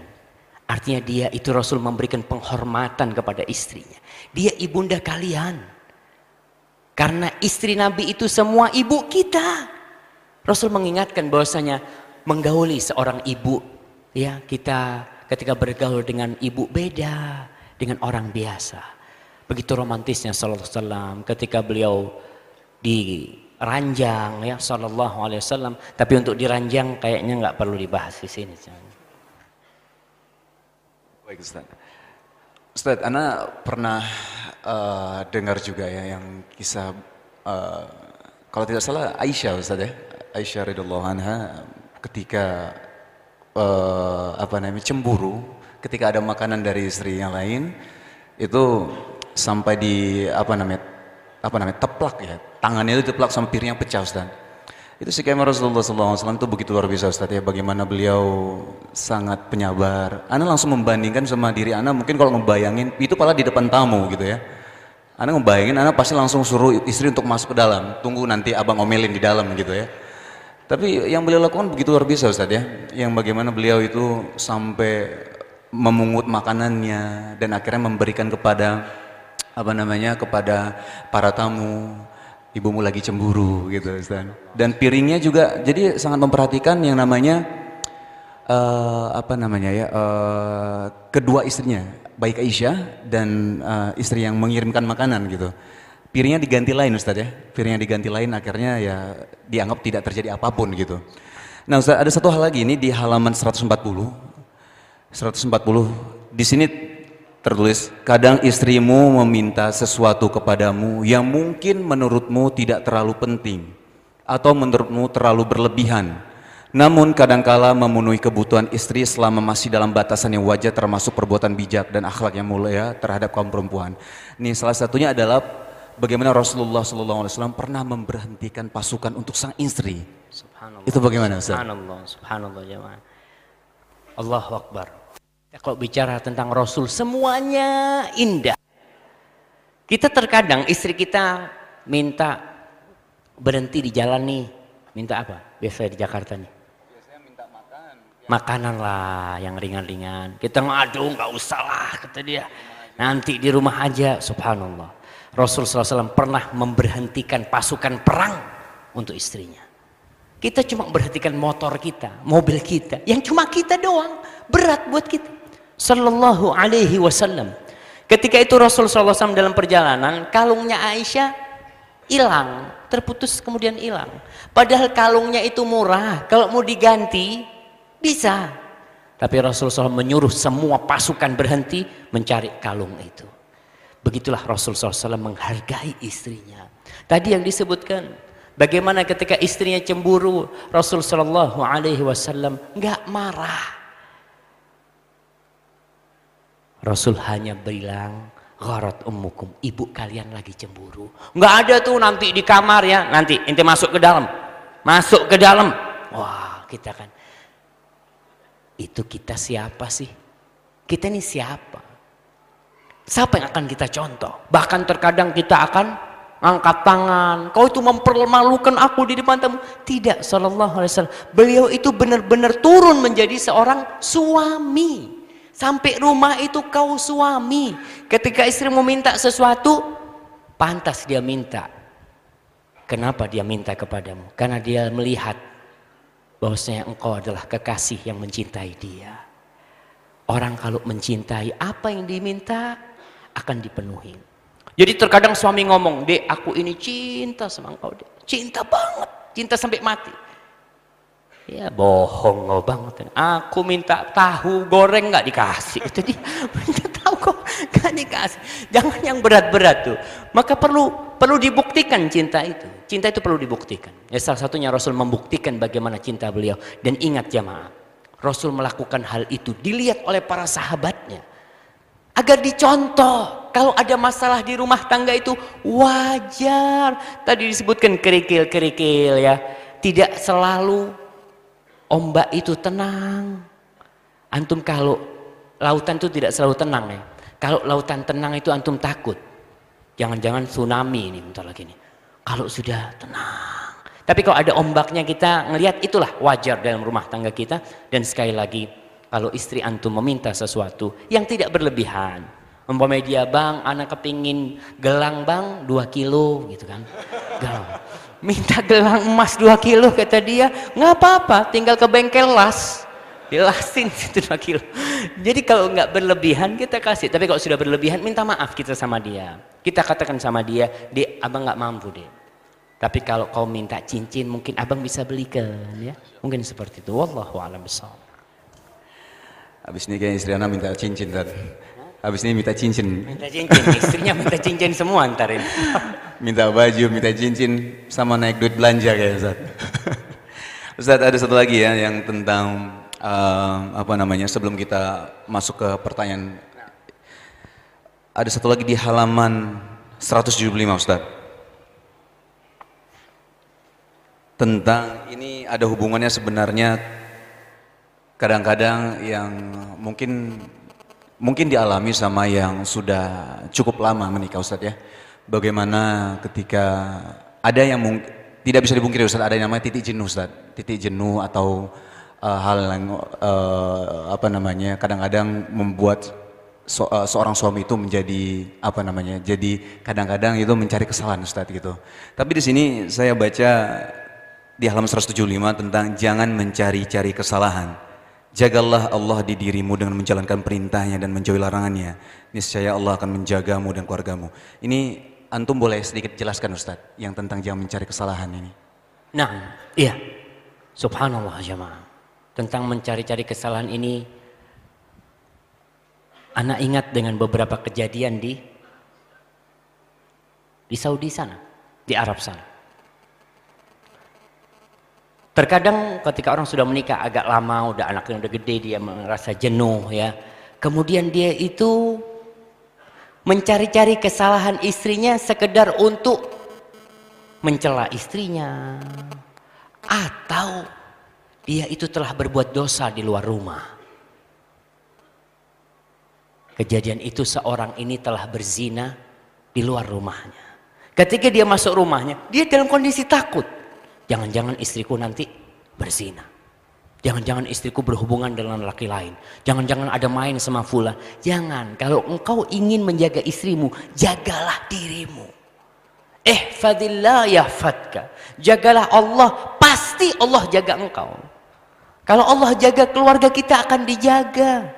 Artinya dia itu Rasul memberikan penghormatan kepada istrinya. Dia ibunda kalian. Karena istri Nabi itu semua ibu kita. Rasul mengingatkan bahwasanya menggauli seorang ibu ya kita ketika bergaul dengan ibu beda dengan orang biasa. Begitu romantisnya sallallahu alaihi wasallam ketika beliau diranjang ya sallallahu alaihi wasallam tapi untuk diranjang kayaknya nggak perlu dibahas di sini. Baik Ustaz. Ustaz, Ana pernah uh, dengar juga ya yang kisah uh, kalau tidak salah Aisyah Ustaz ya. Aisyah radhiyallahu anha ketika uh, apa namanya cemburu ketika ada makanan dari istri yang lain itu sampai di apa namanya apa namanya teplak ya tangannya itu teplak sama piring yang pecah Ustaz. Itu si Kemar Rasulullah SAW itu begitu luar biasa Ustaz ya bagaimana beliau sangat penyabar. Ana langsung membandingkan sama diri Ana mungkin kalau ngebayangin itu pala di depan tamu gitu ya. Ana ngebayangin Ana pasti langsung suruh istri untuk masuk ke dalam. Tunggu nanti abang omelin di dalam gitu ya. Tapi yang beliau lakukan begitu luar biasa Ustaz ya. Yang bagaimana beliau itu sampai memungut makanannya dan akhirnya memberikan kepada apa namanya kepada para tamu ibumu lagi cemburu gitu Ustaz. Dan piringnya juga jadi sangat memperhatikan yang namanya uh, apa namanya ya uh, kedua istrinya baik Aisyah dan uh, istri yang mengirimkan makanan gitu. Piringnya diganti lain Ustaz ya. Piringnya diganti lain akhirnya ya dianggap tidak terjadi apa pun gitu. Nah Ustaz ada satu hal lagi ini di halaman 140. 140 di sini tertulis kadang istrimu meminta sesuatu kepadamu yang mungkin menurutmu tidak terlalu penting atau menurutmu terlalu berlebihan namun kadangkala memenuhi kebutuhan istri selama masih dalam batasan yang wajar termasuk perbuatan bijak dan akhlak yang mulia terhadap kaum perempuan. Ini salah satunya adalah bagaimana Rasulullah SAW pernah memberhentikan pasukan untuk sang istri. Subhanallah. Itu bagaimana Ustaz? Subhanallah, subhanallah jemaah. Allahu Akbar. Ya, kalau bicara tentang Rasul semuanya indah. Kita terkadang istri kita minta berhenti di jalan nih. Minta apa? Biasa di Jakarta nih. Biasanya minta makan. Makanan lah yang ringan-ringan. Kita ngadu nggak usah lah kata dia. Nanti di rumah aja subhanallah. Rasul SAW pernah memberhentikan pasukan perang untuk istrinya. Kita cuma berhentikan motor kita, mobil kita, yang cuma kita doang. Berat buat kita. Sallallahu alaihi wasallam. Ketika itu Rasul SAW dalam perjalanan, kalungnya Aisyah hilang, terputus kemudian hilang. Padahal kalungnya itu murah, kalau mau diganti bisa. Tapi Rasul SAW menyuruh semua pasukan berhenti mencari kalung itu. Begitulah Rasul SAW menghargai istrinya. Tadi yang disebutkan, bagaimana ketika istrinya cemburu, Rasul SAW Alaihi Wasallam nggak marah Rasul hanya bilang, Gharat ummukum, ibu kalian lagi cemburu. Enggak ada tuh nanti di kamar ya, nanti ente masuk ke dalam. Masuk ke dalam. Wah, kita kan. Itu kita siapa sih? Kita ini siapa? Siapa yang akan kita contoh? Bahkan terkadang kita akan angkat tangan. Kau itu mempermalukan aku di depan tamu. Tidak, Sallallahu Alaihi Wasallam. Beliau itu benar-benar turun menjadi seorang suami. Sampai rumah itu kau suami. Ketika istri meminta sesuatu, pantas dia minta. Kenapa dia minta kepadamu? Karena dia melihat bahwasanya engkau adalah kekasih yang mencintai dia. Orang kalau mencintai apa yang diminta akan dipenuhi. Jadi terkadang suami ngomong, dek aku ini cinta sama engkau dek. Cinta banget, cinta sampai mati. Ya bohong kau banget. Aku minta tahu goreng nggak dikasih. Itu dia minta tahu kok nggak dikasih. Jangan yang berat-berat tuh. Maka perlu perlu dibuktikan cinta itu. Cinta itu perlu dibuktikan. Ya salah satunya Rasul membuktikan bagaimana cinta beliau. Dan ingat jamaah, Rasul melakukan hal itu dilihat oleh para sahabatnya. Agar dicontoh kalau ada masalah di rumah tangga itu wajar. Tadi disebutkan kerikil-kerikil ya. Tidak selalu ombak itu tenang. Antum kalau lautan itu tidak selalu tenang ya. Kalau lautan tenang itu antum takut. Jangan-jangan tsunami ini bentar lagi nih. Kalau sudah tenang. Tapi kalau ada ombaknya kita ngelihat itulah wajar dalam rumah tangga kita. Dan sekali lagi kalau istri antum meminta sesuatu yang tidak berlebihan. Umpamanya dia bang, anak kepingin gelang bang 2 kilo gitu kan. Gelang minta gelang emas 2 kilo kata dia. Nggak apa-apa tinggal ke bengkel las. Dilasin itu 2 kilo. Jadi kalau nggak berlebihan kita kasih. Tapi kalau sudah berlebihan minta maaf kita sama dia. Kita katakan sama dia dek abang nggak mampu deh tapi kalau kau minta cincin mungkin abang bisa belikan ya. Mungkin seperti itu. Wallahu a'lam bishawab Habis ini kayak istri anak minta cincin tadi. Habis ini minta cincin. Minta cincin, istrinya minta cincin semua ntar ini. minta baju, minta cincin, sama naik duit belanja kayak Ustaz. Ustaz ada satu lagi ya yang tentang uh, apa namanya sebelum kita masuk ke pertanyaan. Ada satu lagi di halaman 175 Ustaz. Tentang ini ada hubungannya sebenarnya kadang-kadang yang mungkin mungkin dialami sama yang sudah cukup lama menikah Ustaz ya. Bagaimana ketika ada yang tidak bisa dipungkiri Ustaz, ada yang namanya titik jenuh Ustaz. Titik jenuh atau uh, hal yang uh, apa namanya kadang-kadang membuat so, uh, seorang suami itu menjadi apa namanya? Jadi kadang-kadang itu mencari kesalahan Ustaz gitu. Tapi di sini saya baca di halaman 175 tentang jangan mencari-cari kesalahan Jagalah Allah di dirimu dengan menjalankan perintahnya dan menjauhi larangannya. Niscaya Allah akan menjagamu dan keluargamu. Ini antum boleh sedikit jelaskan Ustaz yang tentang jangan mencari kesalahan ini. Nah, iya. Subhanallah jemaah. Tentang mencari-cari kesalahan ini anak ingat dengan beberapa kejadian di di Saudi sana, di Arab sana. Terkadang ketika orang sudah menikah agak lama, udah anaknya udah gede, dia merasa jenuh ya. Kemudian dia itu mencari-cari kesalahan istrinya sekedar untuk mencela istrinya. Atau dia itu telah berbuat dosa di luar rumah. Kejadian itu seorang ini telah berzina di luar rumahnya. Ketika dia masuk rumahnya, dia dalam kondisi takut. Jangan-jangan istriku nanti berzina. Jangan-jangan istriku berhubungan dengan laki lain. Jangan-jangan ada main sama fula. Jangan. Kalau engkau ingin menjaga istrimu, jagalah dirimu. Eh fadillah yahfadka. Jagalah Allah, pasti Allah jaga engkau. Kalau Allah jaga keluarga kita akan dijaga.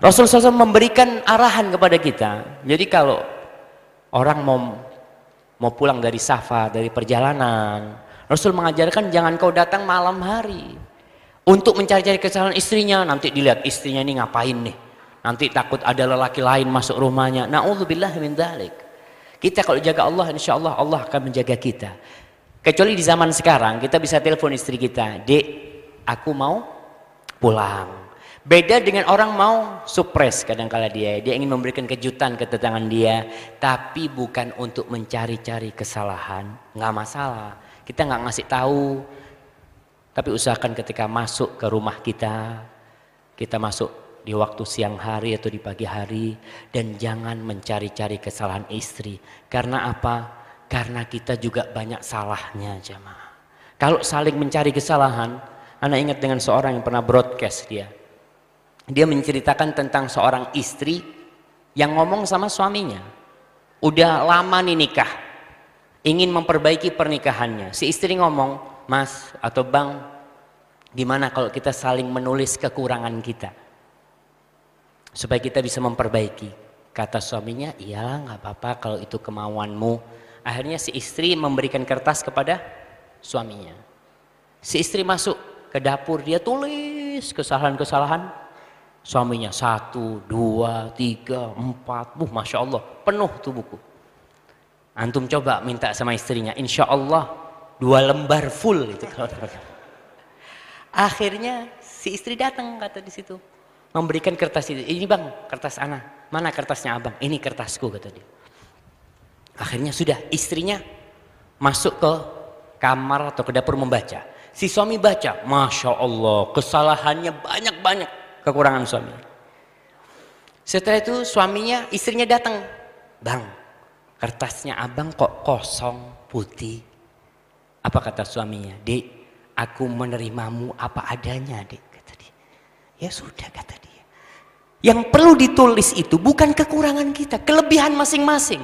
Rasulullah SAW memberikan arahan kepada kita. Jadi kalau orang mau mau pulang dari safar, dari perjalanan. Rasul mengajarkan jangan kau datang malam hari untuk mencari-cari kesalahan istrinya. Nanti dilihat istrinya ini ngapain nih. Nanti takut ada lelaki lain masuk rumahnya. Na'udzubillah min dzalik. Kita kalau jaga Allah, insya Allah Allah akan menjaga kita. Kecuali di zaman sekarang, kita bisa telepon istri kita, Dek, aku mau pulang. Beda dengan orang mau supres kadang-kala dia. Dia ingin memberikan kejutan ke tetangga dia. Tapi bukan untuk mencari-cari kesalahan. Nggak masalah. Kita nggak ngasih tahu. Tapi usahakan ketika masuk ke rumah kita. Kita masuk di waktu siang hari atau di pagi hari. Dan jangan mencari-cari kesalahan istri. Karena apa? Karena kita juga banyak salahnya jemaah. Kalau saling mencari kesalahan. Anda ingat dengan seorang yang pernah broadcast dia dia menceritakan tentang seorang istri yang ngomong sama suaminya. Udah lama nih nikah. Ingin memperbaiki pernikahannya. Si istri ngomong, "Mas atau Bang, gimana kalau kita saling menulis kekurangan kita?" Supaya kita bisa memperbaiki. Kata suaminya, iya nggak apa-apa kalau itu kemauanmu. Akhirnya si istri memberikan kertas kepada suaminya. Si istri masuk ke dapur, dia tulis kesalahan-kesalahan. Suaminya satu, dua, tiga, empat, buh masya Allah, penuh tuh buku. Antum coba minta sama istrinya, insya Allah dua lembar full itu kalau Akhirnya si istri datang kata di situ memberikan kertas itu. Ini bang, kertas Ana. Mana kertasnya abang? Ini kertasku kata dia. Akhirnya sudah istrinya masuk ke kamar atau ke dapur membaca. Si suami baca, masya Allah, kesalahannya banyak-banyak kekurangan suami. Setelah itu suaminya, istrinya datang, bang, kertasnya abang kok kosong putih. Apa kata suaminya? Dek, aku menerimamu apa adanya, dek. Kata dia. Ya sudah kata dia. Yang perlu ditulis itu bukan kekurangan kita, kelebihan masing-masing.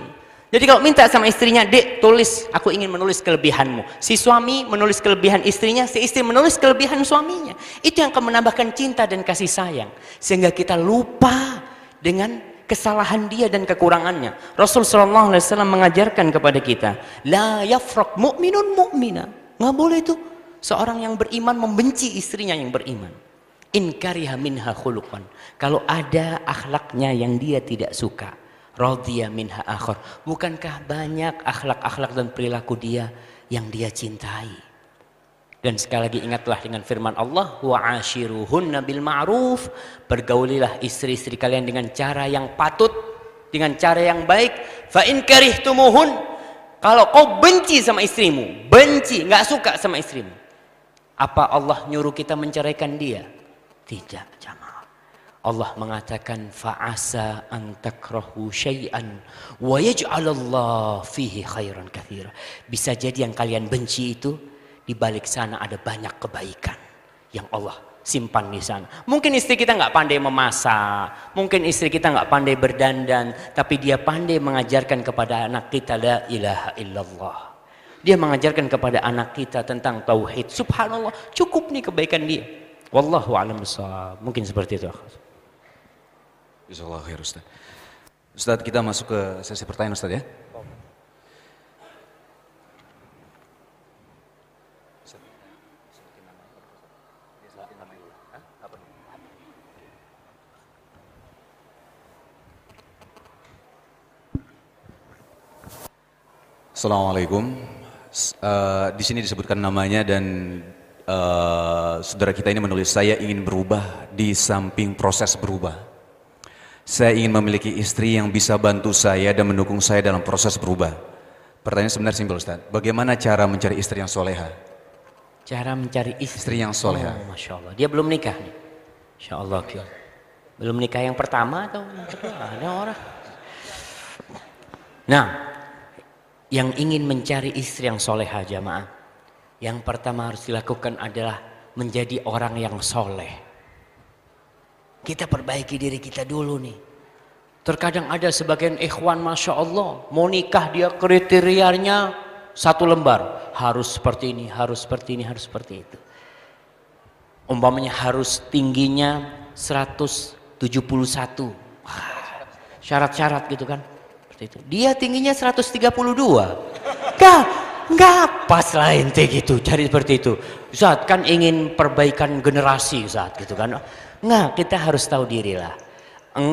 Jadi kalau minta sama istrinya, dek tulis, aku ingin menulis kelebihanmu. Si suami menulis kelebihan istrinya, si istri menulis kelebihan suaminya. Itu yang akan menambahkan cinta dan kasih sayang. Sehingga kita lupa dengan kesalahan dia dan kekurangannya. Rasul Shallallahu Alaihi Wasallam mengajarkan kepada kita, la yafrak mu'minun mu'mina. Nggak boleh itu seorang yang beriman membenci istrinya yang beriman. In minha khuluqan. Kalau ada akhlaknya yang dia tidak suka, radhiya minha akhar. Bukankah banyak akhlak-akhlak dan perilaku dia yang dia cintai? Dan sekali lagi ingatlah dengan firman Allah, wa ashiruhunna bil ma'ruf. Bergaulilah istri-istri kalian dengan cara yang patut, dengan cara yang baik. Fa in karihtumuhun. Kalau kau benci sama istrimu, benci, nggak suka sama istrimu. Apa Allah nyuruh kita menceraikan dia? Tidak. Allah mengatakan fa'asa an takrahu syai'an wa yaj'alallah fihi khairan katsira. Bisa jadi yang kalian benci itu di balik sana ada banyak kebaikan yang Allah simpan di sana. Mungkin istri kita nggak pandai memasak, mungkin istri kita nggak pandai berdandan, tapi dia pandai mengajarkan kepada anak kita la ilaha illallah. Dia mengajarkan kepada anak kita tentang tauhid. Subhanallah, cukup nih kebaikan dia. Wallahu a'lam Mungkin seperti itu. Jazakallah khair Ustaz. Ustaz kita masuk ke sesi pertanyaan Ustaz ya. Assalamualaikum. Uh, di sini disebutkan namanya dan uh, saudara kita ini menulis saya ingin berubah di samping proses berubah. Saya ingin memiliki istri yang bisa bantu saya dan mendukung saya dalam proses berubah. Pertanyaan sebenarnya simpel Ustaz. Bagaimana cara mencari istri yang soleha? Cara mencari istri, istri yang soleha. Oh, Masya Allah. Dia belum nikah nih. Masya Allah. Belum nikah yang pertama atau yang kedua? Ada orang. Nah, yang ingin mencari istri yang soleha jamaah yang pertama harus dilakukan adalah menjadi orang yang soleh. Kita perbaiki diri kita dulu nih. Terkadang ada sebagian ikhwan Masya Allah. Mau nikah dia kriterianya satu lembar. Harus seperti ini, harus seperti ini, harus seperti itu. Umpamanya harus tingginya 171. Syarat-syarat gitu kan. Seperti itu. Dia tingginya 132. Gak, Enggak pas lah gitu cari seperti itu. Ustaz kan ingin perbaikan generasi Ustaz gitu kan. Enggak, kita harus tahu diri lah.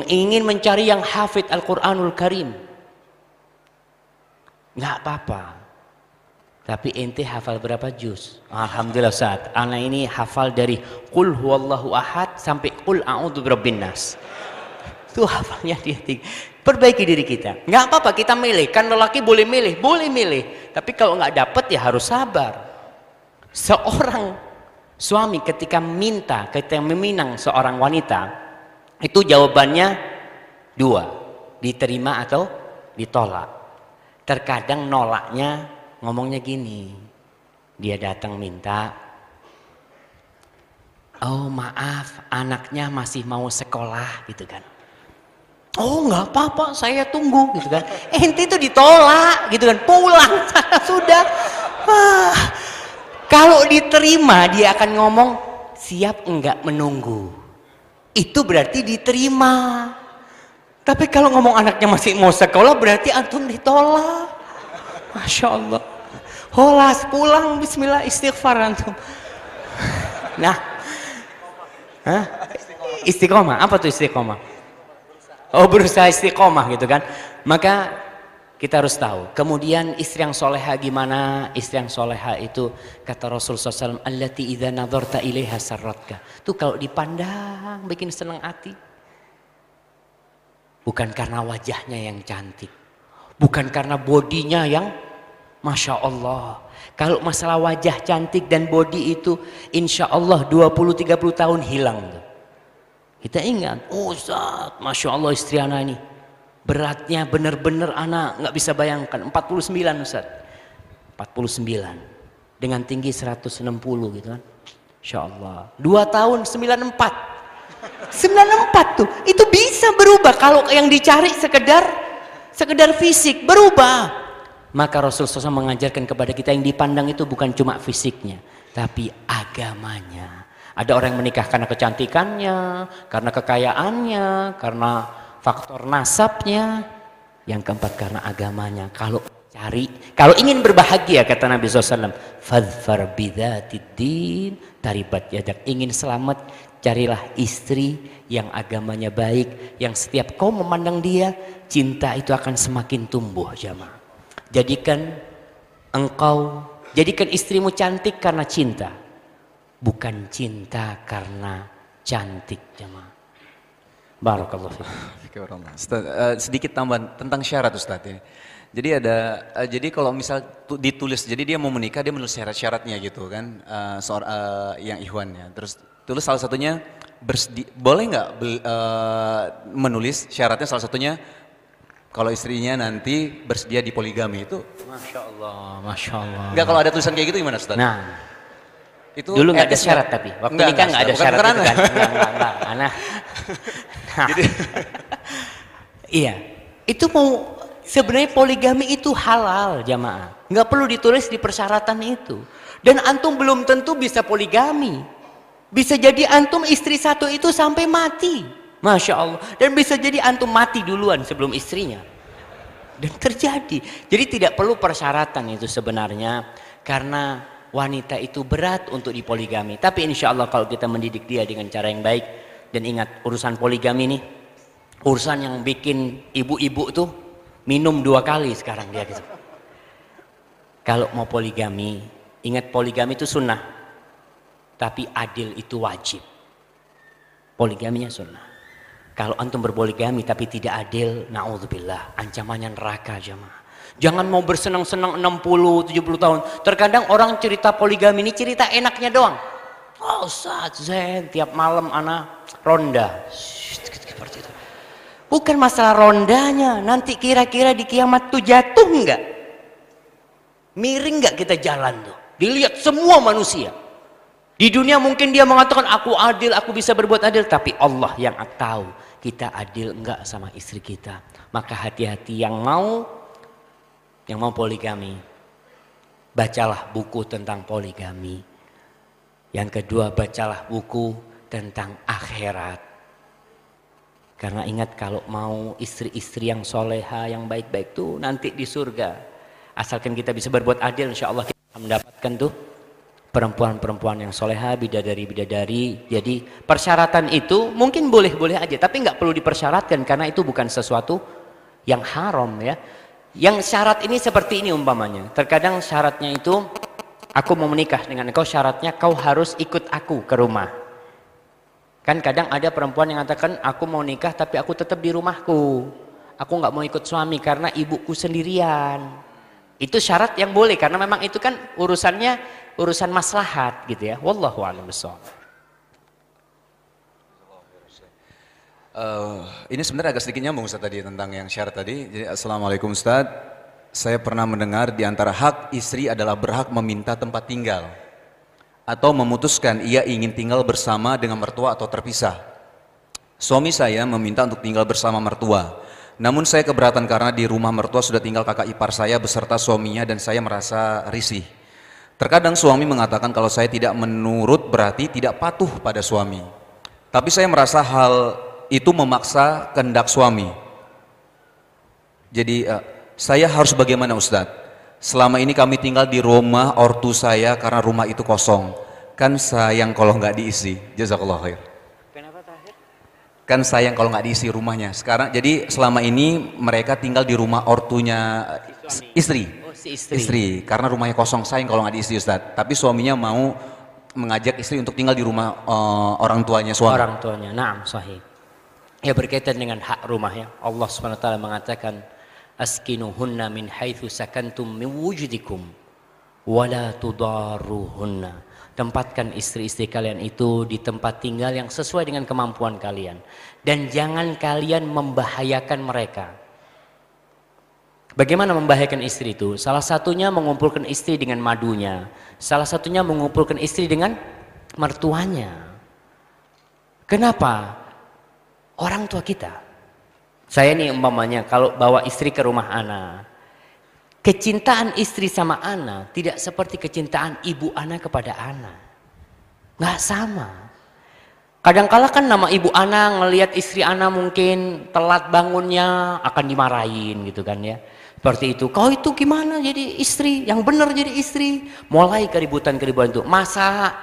Ingin mencari yang hafid Al-Quranul Karim. Enggak apa-apa. Tapi ente hafal berapa juz? Alhamdulillah Ustaz. Anak ini hafal dari Qul huwallahu ahad sampai Qul a'udhu birabbin nas. Itu hafalnya dia tinggi. Perbaiki diri kita. Nggak apa-apa kita milih. Kan lelaki boleh milih, boleh milih. Tapi kalau nggak dapet ya harus sabar. Seorang suami ketika minta, ketika meminang seorang wanita, itu jawabannya dua, diterima atau ditolak. Terkadang nolaknya ngomongnya gini, dia datang minta, oh maaf anaknya masih mau sekolah gitu kan. Oh nggak apa-apa, saya tunggu gitu kan. Ente itu ditolak gitu kan, pulang sudah. Wah, kalau diterima dia akan ngomong siap enggak menunggu. Itu berarti diterima. Tapi kalau ngomong anaknya masih mau sekolah berarti antum ditolak. Masya Allah. Holas pulang bismillah istighfar antum. Nah. Hah? Istiqomah. Apa tuh istiqomah? Oh berusaha istiqomah gitu kan. Maka kita harus tahu. Kemudian istri yang soleha gimana? Istri yang soleha itu kata Rasul SAW, Allati idha nadharta ilaiha sarratka. Itu kalau dipandang bikin senang hati. Bukan karena wajahnya yang cantik. Bukan karena bodinya yang Masya Allah. Kalau masalah wajah cantik dan body itu insya Allah 20-30 tahun hilang. Kita ingat, oh Ustaz, Masya Allah istri anak ini. Beratnya benar-benar anak nggak bisa bayangkan. 49 Ustaz. 49. Dengan tinggi 160 gitu kan. Insya Allah. Dua tahun 94. 94 tuh itu bisa berubah kalau yang dicari sekedar sekedar fisik berubah maka Rasulullah SAW mengajarkan kepada kita yang dipandang itu bukan cuma fisiknya tapi agamanya ada orang yang menikah karena kecantikannya karena kekayaannya karena faktor nasabnya yang keempat karena agamanya kalau cari kalau ingin berbahagia kata Nabi SAW fadfar bidatid taribat yadak ingin selamat Carilah istri yang agamanya baik, yang setiap kau memandang dia, cinta itu akan semakin tumbuh jamaah. Jadikan engkau, jadikan istrimu cantik karena cinta. Bukan cinta karena cantik jamaah. Barakallahu fiik. Uh, sedikit tambahan tentang syarat Ustaz ya. Jadi ada, uh, jadi kalau misal ditulis, jadi dia mau menikah dia menulis syarat-syaratnya gitu kan, uh, seorang uh, yang ikhwannya. Terus Tulis salah satunya bersedi, boleh nggak uh, menulis syaratnya salah satunya kalau istrinya nanti bersedia di poligami itu Masya Allah, Masya Allah. Enggak kalau ada tulisan kayak gitu gimana Ustaz? Nah, itu dulu nggak ada syarat tapi waktu enggak, nikah nggak ada syarat itu kan enggak, enggak, enggak, Nah, Jadi, iya itu mau sebenarnya poligami itu halal jamaah nggak perlu ditulis di persyaratan itu dan antum belum tentu bisa poligami bisa jadi antum istri satu itu sampai mati. Masya Allah. Dan bisa jadi antum mati duluan sebelum istrinya. Dan terjadi. Jadi tidak perlu persyaratan itu sebenarnya. Karena wanita itu berat untuk dipoligami. Tapi insya Allah kalau kita mendidik dia dengan cara yang baik. Dan ingat urusan poligami ini. Urusan yang bikin ibu-ibu tuh minum dua kali sekarang dia gitu. Kalau mau poligami, ingat poligami itu sunnah tapi adil itu wajib. Poligaminya sunnah. Kalau antum berpoligami tapi tidak adil, naudzubillah, ancamannya neraka jemaah. Jangan mau bersenang-senang 60, 70 tahun. Terkadang orang cerita poligami ini cerita enaknya doang. Oh saat zen, tiap malam anak ronda. Seperti. Bukan masalah rondanya, nanti kira-kira di kiamat tuh jatuh enggak? Miring enggak kita jalan tuh? Dilihat semua manusia. Di dunia mungkin dia mengatakan aku adil, aku bisa berbuat adil. Tapi Allah yang tahu kita adil enggak sama istri kita. Maka hati-hati yang mau yang mau poligami. Bacalah buku tentang poligami. Yang kedua bacalah buku tentang akhirat. Karena ingat kalau mau istri-istri yang soleha, yang baik-baik tuh nanti di surga. Asalkan kita bisa berbuat adil insya Allah kita mendapatkan tuh perempuan-perempuan yang soleha, bidadari-bidadari. Jadi persyaratan itu mungkin boleh-boleh aja, tapi nggak perlu dipersyaratkan karena itu bukan sesuatu yang haram ya. Yang syarat ini seperti ini umpamanya. Terkadang syaratnya itu aku mau menikah dengan engkau syaratnya kau harus ikut aku ke rumah. Kan kadang ada perempuan yang mengatakan aku mau nikah tapi aku tetap di rumahku. Aku nggak mau ikut suami karena ibuku sendirian. Itu syarat yang boleh karena memang itu kan urusannya urusan maslahat gitu ya. Wallahu a'lam Uh, ini sebenarnya agak sedikit nyambung Ustaz tadi tentang yang syarat tadi. Jadi Assalamualaikum Ustaz. Saya pernah mendengar di antara hak istri adalah berhak meminta tempat tinggal atau memutuskan ia ingin tinggal bersama dengan mertua atau terpisah. Suami saya meminta untuk tinggal bersama mertua. Namun saya keberatan karena di rumah mertua sudah tinggal kakak ipar saya beserta suaminya dan saya merasa risih. Terkadang suami mengatakan kalau saya tidak menurut berarti tidak patuh pada suami. Tapi saya merasa hal itu memaksa kehendak suami. Jadi uh, saya harus bagaimana Ustadz? Selama ini kami tinggal di rumah ortu saya karena rumah itu kosong. Kan sayang kalau nggak diisi. Jazakallah khair. Kenapa terakhir? Kan sayang kalau nggak diisi rumahnya. Sekarang jadi selama ini mereka tinggal di rumah ortunya si istri. Oh, si istri. Istri. Karena rumahnya kosong sayang kalau nggak diisi Ustadz. Tapi suaminya mau mengajak istri untuk tinggal di rumah uh, orang tuanya suami. Orang tuanya. Naam, sahih. Ya berkaitan dengan hak rumah ya. Allah SWT mengatakan askinuhunna min haitsu sakantum min wujudikum wala tudarruhunna tempatkan istri-istri kalian itu di tempat tinggal yang sesuai dengan kemampuan kalian dan jangan kalian membahayakan mereka Bagaimana membahayakan istri itu? Salah satunya mengumpulkan istri dengan madunya. Salah satunya mengumpulkan istri dengan mertuanya. Kenapa? Orang tua kita saya nih umpamanya kalau bawa istri ke rumah Ana. Kecintaan istri sama Ana tidak seperti kecintaan ibu Ana kepada Ana. Nggak sama. Kadangkala kan nama ibu Ana ngelihat istri Ana mungkin telat bangunnya akan dimarahin gitu kan ya. Seperti itu. Kau itu gimana jadi istri? Yang benar jadi istri. Mulai keributan-keributan itu. Masa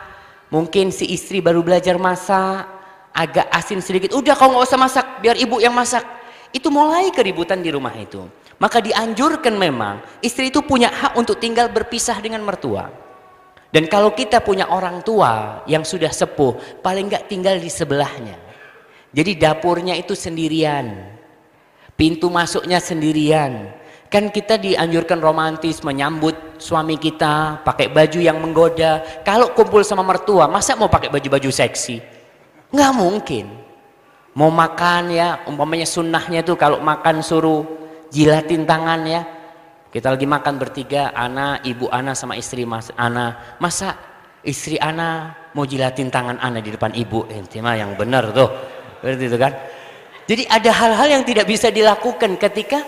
mungkin si istri baru belajar masak. Agak asin sedikit. Udah kau nggak usah masak. Biar ibu yang masak itu mulai keributan di rumah itu. Maka dianjurkan memang istri itu punya hak untuk tinggal berpisah dengan mertua. Dan kalau kita punya orang tua yang sudah sepuh, paling nggak tinggal di sebelahnya. Jadi dapurnya itu sendirian. Pintu masuknya sendirian. Kan kita dianjurkan romantis menyambut suami kita pakai baju yang menggoda. Kalau kumpul sama mertua, masa mau pakai baju-baju seksi? Nggak mungkin. Mau makan ya, umpamanya sunnahnya tuh kalau makan suruh jilatin tangan ya. Kita lagi makan bertiga, Ana, ibu Ana sama istri mas Ana. Masa istri Ana mau jilatin tangan Ana di depan ibu? Ente mah yang benar tuh. Berarti itu kan. Jadi ada hal-hal yang tidak bisa dilakukan ketika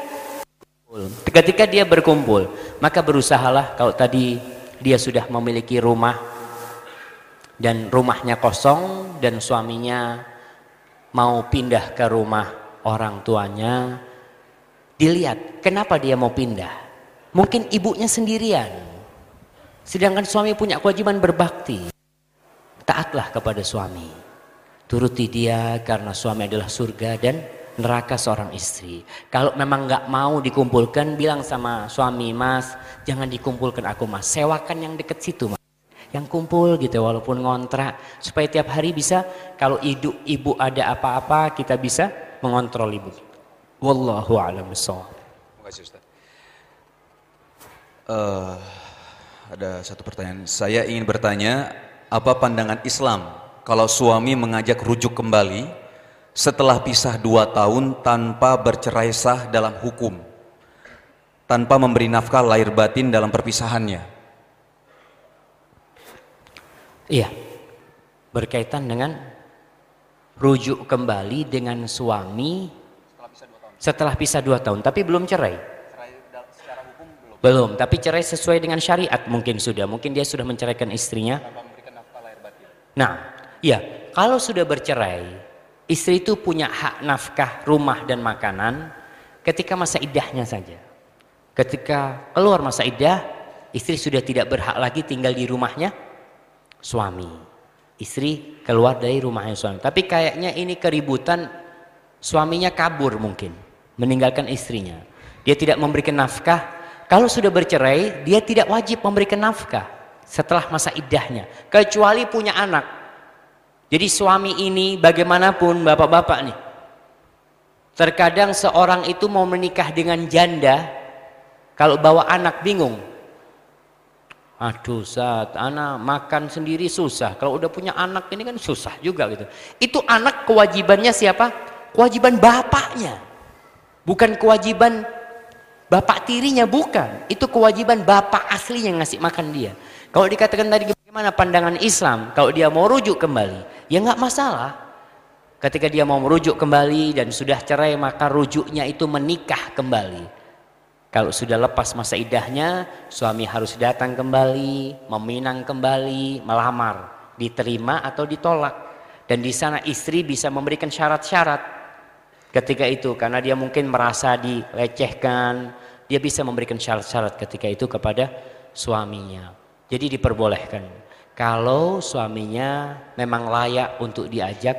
ketika dia berkumpul. Maka berusahalah kalau tadi dia sudah memiliki rumah dan rumahnya kosong dan suaminya mau pindah ke rumah orang tuanya, dilihat kenapa dia mau pindah. Mungkin ibunya sendirian, sedangkan suami punya kewajiban berbakti. Taatlah kepada suami, turuti dia karena suami adalah surga dan neraka seorang istri. Kalau memang nggak mau dikumpulkan, bilang sama suami, mas, jangan dikumpulkan aku mas, sewakan yang deket situ mas yang kumpul gitu walaupun ngontrak supaya tiap hari bisa kalau ibu ibu ada apa-apa kita bisa mengontrol ibu. Wallahu a'lam. Uh, ada satu pertanyaan. Saya ingin bertanya, apa pandangan Islam kalau suami mengajak rujuk kembali setelah pisah dua tahun tanpa bercerai sah dalam hukum, tanpa memberi nafkah lahir batin dalam perpisahannya? Iya. Berkaitan dengan rujuk kembali dengan suami setelah pisah dua tahun, tapi belum cerai. belum. tapi cerai sesuai dengan syariat mungkin sudah. Mungkin dia sudah menceraikan istrinya. Nah, iya, kalau sudah bercerai, istri itu punya hak nafkah rumah dan makanan ketika masa idahnya saja. Ketika keluar masa idah, istri sudah tidak berhak lagi tinggal di rumahnya suami. Istri keluar dari rumahnya suami. Tapi kayaknya ini keributan suaminya kabur mungkin. Meninggalkan istrinya. Dia tidak memberikan nafkah. Kalau sudah bercerai, dia tidak wajib memberikan nafkah. Setelah masa idahnya. Kecuali punya anak. Jadi suami ini bagaimanapun bapak-bapak nih. Terkadang seorang itu mau menikah dengan janda. Kalau bawa anak bingung Aduh saat anak makan sendiri susah. Kalau udah punya anak ini kan susah juga gitu. Itu anak kewajibannya siapa? Kewajiban bapaknya. Bukan kewajiban bapak tirinya, bukan. Itu kewajiban bapak asli yang ngasih makan dia. Kalau dikatakan tadi bagaimana pandangan Islam, kalau dia mau rujuk kembali, ya nggak masalah. Ketika dia mau merujuk kembali dan sudah cerai, maka rujuknya itu menikah kembali. Kalau sudah lepas masa idahnya, suami harus datang kembali, meminang kembali, melamar, diterima atau ditolak. Dan di sana istri bisa memberikan syarat-syarat. ketika itu karena dia mungkin merasa dilecehkan dia bisa memberikan syarat-syarat ketika itu kepada suaminya jadi diperbolehkan kalau suaminya memang layak untuk diajak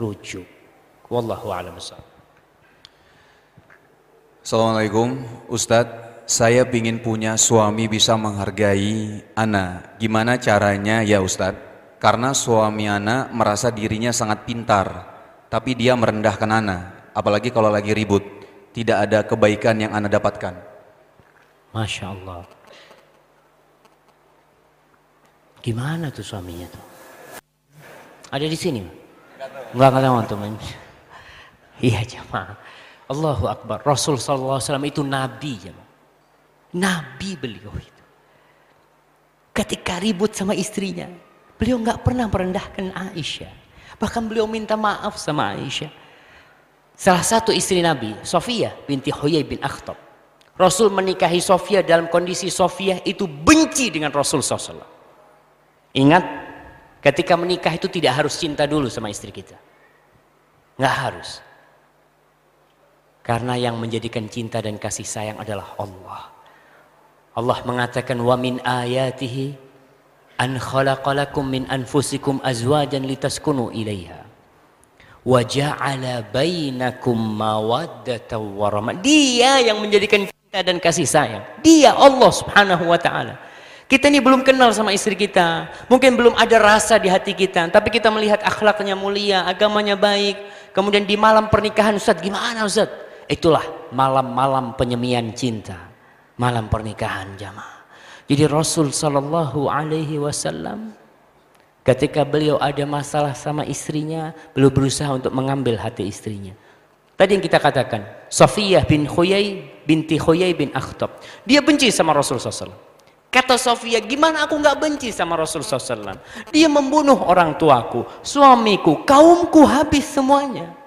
rujuk wallahu a'lam Assalamualaikum Ustadz saya ingin punya suami bisa menghargai Ana gimana caranya ya Ustadz karena suami Ana merasa dirinya sangat pintar, tapi dia merendahkan Ana, apalagi kalau lagi ribut. Tidak ada kebaikan yang Ana dapatkan. Masya Allah. Gimana tuh suaminya tuh? Ada di sini? Enggak tahu teman. Iya jemaah. Allahu Akbar. Rasul SAW itu nabi jemaah. Nabi beliau itu. Ketika ribut sama istrinya, Beliau nggak pernah merendahkan Aisyah. Bahkan beliau minta maaf sama Aisyah. Salah satu istri Nabi, Sofia binti Huyai bin Akhtab. Rasul menikahi Sofia dalam kondisi Sofia itu benci dengan Rasul SAW. Ingat, ketika menikah itu tidak harus cinta dulu sama istri kita. Nggak harus. Karena yang menjadikan cinta dan kasih sayang adalah Allah. Allah mengatakan wa min ayatihi an khalaqalakum min anfusikum azwajan litaskunu ilaiha wa ja'ala bainakum mawaddatan warahmah dia yang menjadikan cinta dan kasih sayang. Dia Allah Subhanahu wa taala. Kita ini belum kenal sama istri kita. Mungkin belum ada rasa di hati kita. Tapi kita melihat akhlaknya mulia agamanya baik. Kemudian di malam pernikahan Ustaz gimana Ustaz itulah malam-malam penyemian cinta malam pernikahan jamaah jadi Rasul Shallallahu Alaihi Wasallam ketika beliau ada masalah sama istrinya, beliau berusaha untuk mengambil hati istrinya. Tadi yang kita katakan, Sofiyah bin Khuyai binti Khuyai bin Akhtab. Dia benci sama Rasul SAW. Kata Sofia, gimana aku nggak benci sama Rasul SAW? Dia membunuh orang tuaku, suamiku, kaumku habis semuanya.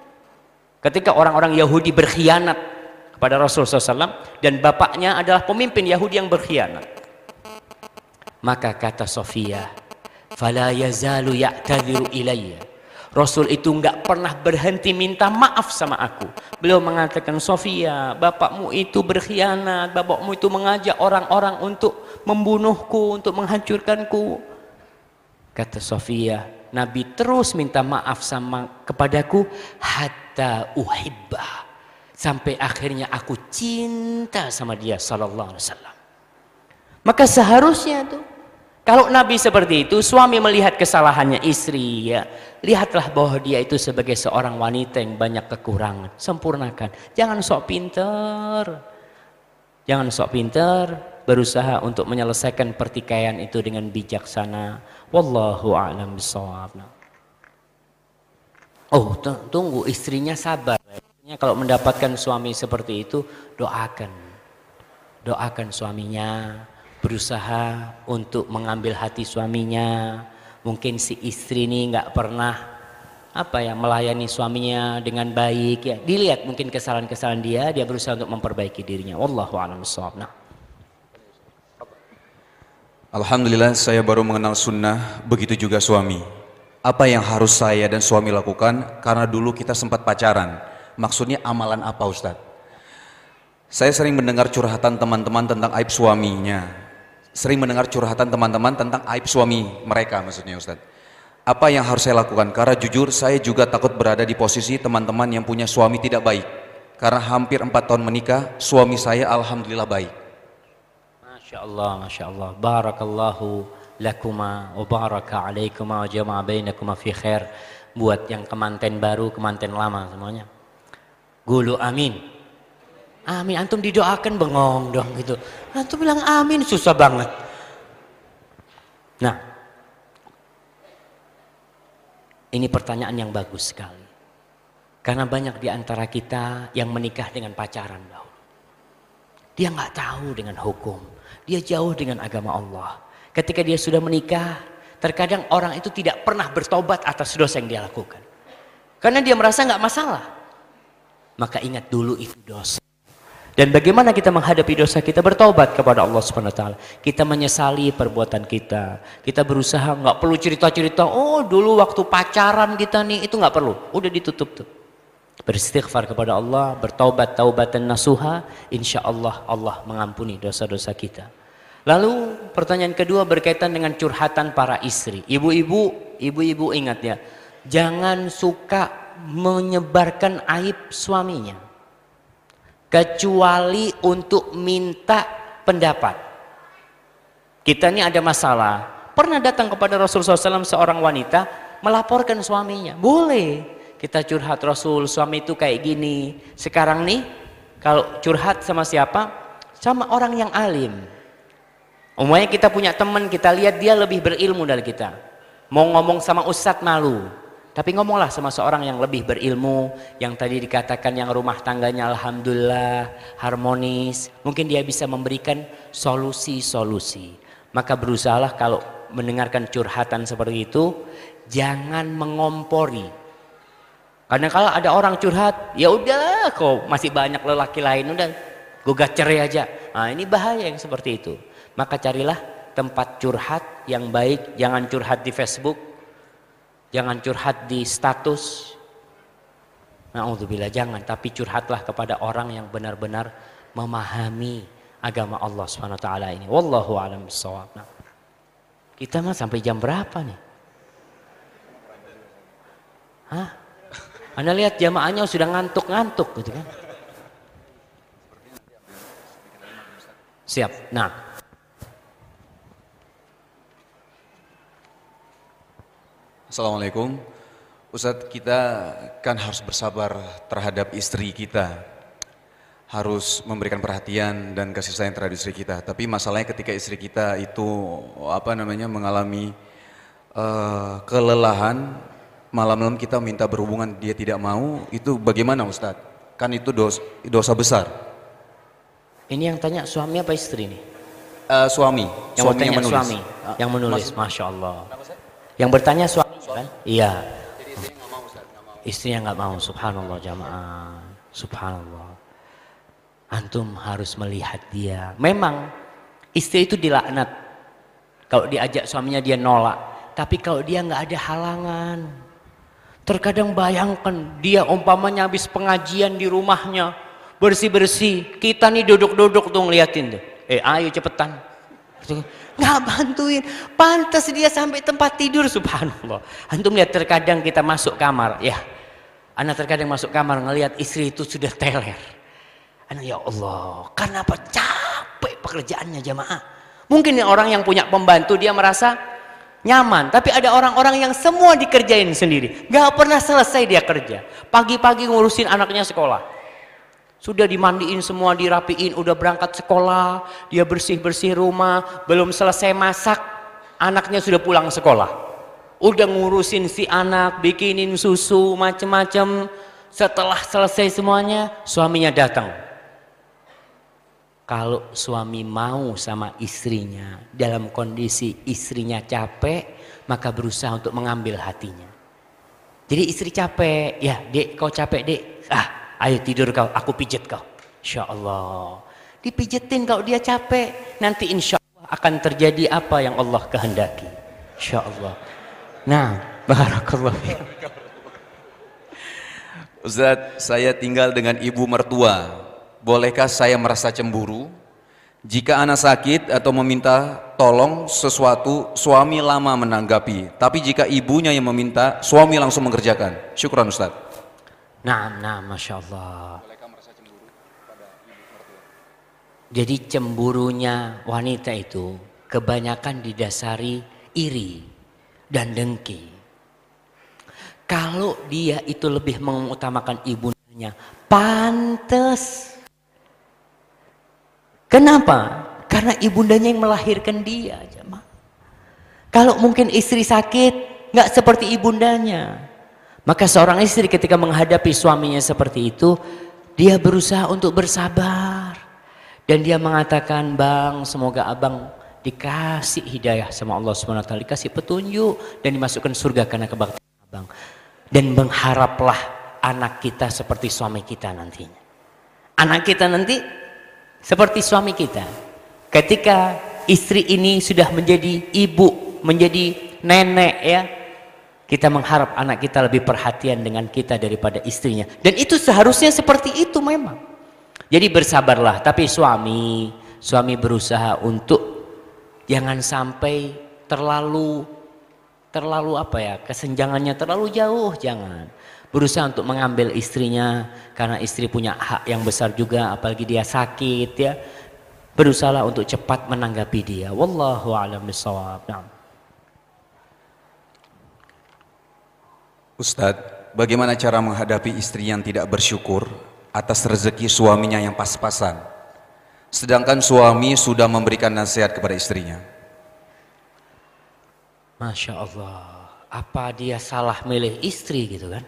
Ketika orang-orang Yahudi berkhianat kepada Rasul SAW dan bapaknya adalah pemimpin Yahudi yang berkhianat. Maka kata Sofia, "Fala yazalu ya'tadiru ilayya." Rasul itu enggak pernah berhenti minta maaf sama aku. Beliau mengatakan, Sofia, bapakmu itu berkhianat, bapakmu itu mengajak orang-orang untuk membunuhku, untuk menghancurkanku. Kata Sofia, Nabi terus minta maaf sama kepadaku hatta uhibba sampai akhirnya aku cinta sama dia sallallahu alaihi wasallam. Maka seharusnya tuh kalau Nabi seperti itu, suami melihat kesalahannya istri, ya, lihatlah bahwa dia itu sebagai seorang wanita yang banyak kekurangan. Sempurnakan. Jangan sok pinter. Jangan sok pinter, berusaha untuk menyelesaikan pertikaian itu dengan bijaksana. Wallahu a'lam bishawab. Oh, tunggu, istrinya sabar. Istrinya kalau mendapatkan suami seperti itu, doakan. Doakan suaminya, berusaha untuk mengambil hati suaminya mungkin si istri ini nggak pernah apa ya melayani suaminya dengan baik ya dilihat mungkin kesalahan-kesalahan dia dia berusaha untuk memperbaiki dirinya wallahu a'lam nah. Alhamdulillah saya baru mengenal sunnah begitu juga suami apa yang harus saya dan suami lakukan karena dulu kita sempat pacaran maksudnya amalan apa Ustadz saya sering mendengar curhatan teman-teman tentang aib suaminya sering mendengar curhatan teman-teman tentang aib suami mereka maksudnya Ustaz. Apa yang harus saya lakukan? Karena jujur saya juga takut berada di posisi teman-teman yang punya suami tidak baik. Karena hampir empat tahun menikah, suami saya alhamdulillah baik. Masya Allah, Masya Allah. Barakallahu lakuma wa baraka alaikuma wa jama'a bainakuma fi khair. Buat yang kemanten baru, kemanten lama semuanya. Gulu amin. Amin. Antum didoakan bengong dong gitu. Antum bilang amin susah banget. Nah, ini pertanyaan yang bagus sekali. Karena banyak di antara kita yang menikah dengan pacaran dahulu. Dia nggak tahu dengan hukum. Dia jauh dengan agama Allah. Ketika dia sudah menikah, terkadang orang itu tidak pernah bertobat atas dosa yang dia lakukan. Karena dia merasa nggak masalah. Maka ingat dulu itu dosa. Dan bagaimana kita menghadapi dosa kita bertobat kepada Allah Subhanahu wa taala. Kita menyesali perbuatan kita. Kita berusaha nggak perlu cerita-cerita, oh dulu waktu pacaran kita nih itu nggak perlu. Udah ditutup tuh. beristighfar kepada Allah, bertaubat taubatan nasuha, insya Allah Allah mengampuni dosa-dosa kita. Lalu pertanyaan kedua berkaitan dengan curhatan para istri. Ibu-ibu, ibu-ibu ingat ya, jangan suka menyebarkan aib suaminya. Kecuali untuk minta pendapat. Kita ini ada masalah. Pernah datang kepada Rasulullah SAW seorang wanita melaporkan suaminya. Boleh kita curhat Rasul suami itu kayak gini sekarang nih kalau curhat sama siapa sama orang yang alim umumnya kita punya teman kita lihat dia lebih berilmu dari kita. Mau ngomong sama ustadz malu. Tapi ngomonglah sama seorang yang lebih berilmu yang tadi dikatakan yang rumah tangganya alhamdulillah harmonis. Mungkin dia bisa memberikan solusi-solusi. Maka berusahalah kalau mendengarkan curhatan seperti itu jangan mengompori. Karena kalau ada orang curhat, ya udah kok masih banyak lelaki lain udah gugat cerai aja. Nah, ini bahaya yang seperti itu. Maka carilah tempat curhat yang baik, jangan curhat di Facebook, jangan curhat di status. Nauzubillah jangan, tapi curhatlah kepada orang yang benar-benar memahami agama Allah taala ini. Wallahu a'lam bishawab. Nah, kita mah sampai jam berapa nih? Hah? Anda lihat jamaahnya sudah ngantuk-ngantuk gitu kan. Siap. Nah. Assalamualaikum. Ustadz kita kan harus bersabar terhadap istri kita. Harus memberikan perhatian dan kasih sayang terhadap istri kita. Tapi masalahnya ketika istri kita itu apa namanya mengalami uh, kelelahan malam-malam kita minta berhubungan dia tidak mau, itu bagaimana Ustadz? Kan itu dosa, dosa besar. Ini yang tanya suami apa istri nih? Uh, suami. Yang suami yang menulis. Suami uh, yang menulis, Mas, Masya Allah. Yang bertanya suami, kan? Iya. Jadi istrinya nggak mau Ustaz, nggak mau. Istrinya nggak mau, subhanallah jamaah. Subhanallah. Antum harus melihat dia. Memang istri itu dilaknat. Kalau diajak suaminya dia nolak. Tapi kalau dia nggak ada halangan, Terkadang bayangkan dia umpamanya habis pengajian di rumahnya bersih-bersih. Kita nih duduk-duduk tuh ngeliatin tuh. Eh ayo cepetan. Nggak bantuin. Pantas dia sampai tempat tidur subhanallah. Antum lihat terkadang kita masuk kamar. Ya anak terkadang masuk kamar ngelihat istri itu sudah teler. Anak ya Allah. Kenapa capek pekerjaannya jamaah. Mungkin orang yang punya pembantu dia merasa nyaman. Tapi ada orang-orang yang semua dikerjain sendiri. Gak pernah selesai dia kerja. Pagi-pagi ngurusin anaknya sekolah. Sudah dimandiin semua, dirapiin, udah berangkat sekolah, dia bersih-bersih rumah, belum selesai masak, anaknya sudah pulang sekolah. Udah ngurusin si anak, bikinin susu, macem-macem. Setelah selesai semuanya, suaminya datang kalau suami mau sama istrinya dalam kondisi istrinya capek, maka berusaha untuk mengambil hatinya. Jadi istri capek, ya dek kau capek dek, ayo tidur kau, aku pijet kau. Insya Allah. Dipijetin kalau dia capek, nanti insya Allah akan terjadi apa yang Allah kehendaki. Insya Allah. Nah, barakallah. Ustaz, saya tinggal dengan ibu mertua bolehkah saya merasa cemburu jika anak sakit atau meminta tolong sesuatu suami lama menanggapi tapi jika ibunya yang meminta suami langsung mengerjakan syukuran Ustaz nah nah Masya Allah jadi cemburunya wanita itu kebanyakan didasari iri dan dengki kalau dia itu lebih mengutamakan ibunya pantas Kenapa? Karena ibundanya yang melahirkan dia. Kalau mungkin istri sakit, nggak seperti ibundanya. Maka seorang istri ketika menghadapi suaminya seperti itu, dia berusaha untuk bersabar. Dan dia mengatakan, bang semoga abang dikasih hidayah sama Allah SWT, dikasih petunjuk dan dimasukkan surga karena kebaktian abang. Dan mengharaplah anak kita seperti suami kita nantinya. Anak kita nanti seperti suami kita. Ketika istri ini sudah menjadi ibu, menjadi nenek ya. Kita mengharap anak kita lebih perhatian dengan kita daripada istrinya. Dan itu seharusnya seperti itu memang. Jadi bersabarlah. Tapi suami, suami berusaha untuk jangan sampai terlalu terlalu apa ya kesenjangannya terlalu jauh jangan berusaha untuk mengambil istrinya karena istri punya hak yang besar juga apalagi dia sakit ya berusaha untuk cepat menanggapi dia wallahu a'lam nah. Ustadz, bagaimana cara menghadapi istri yang tidak bersyukur atas rezeki suaminya yang pas-pasan sedangkan suami sudah memberikan nasihat kepada istrinya Masya Allah, apa dia salah milih istri gitu kan?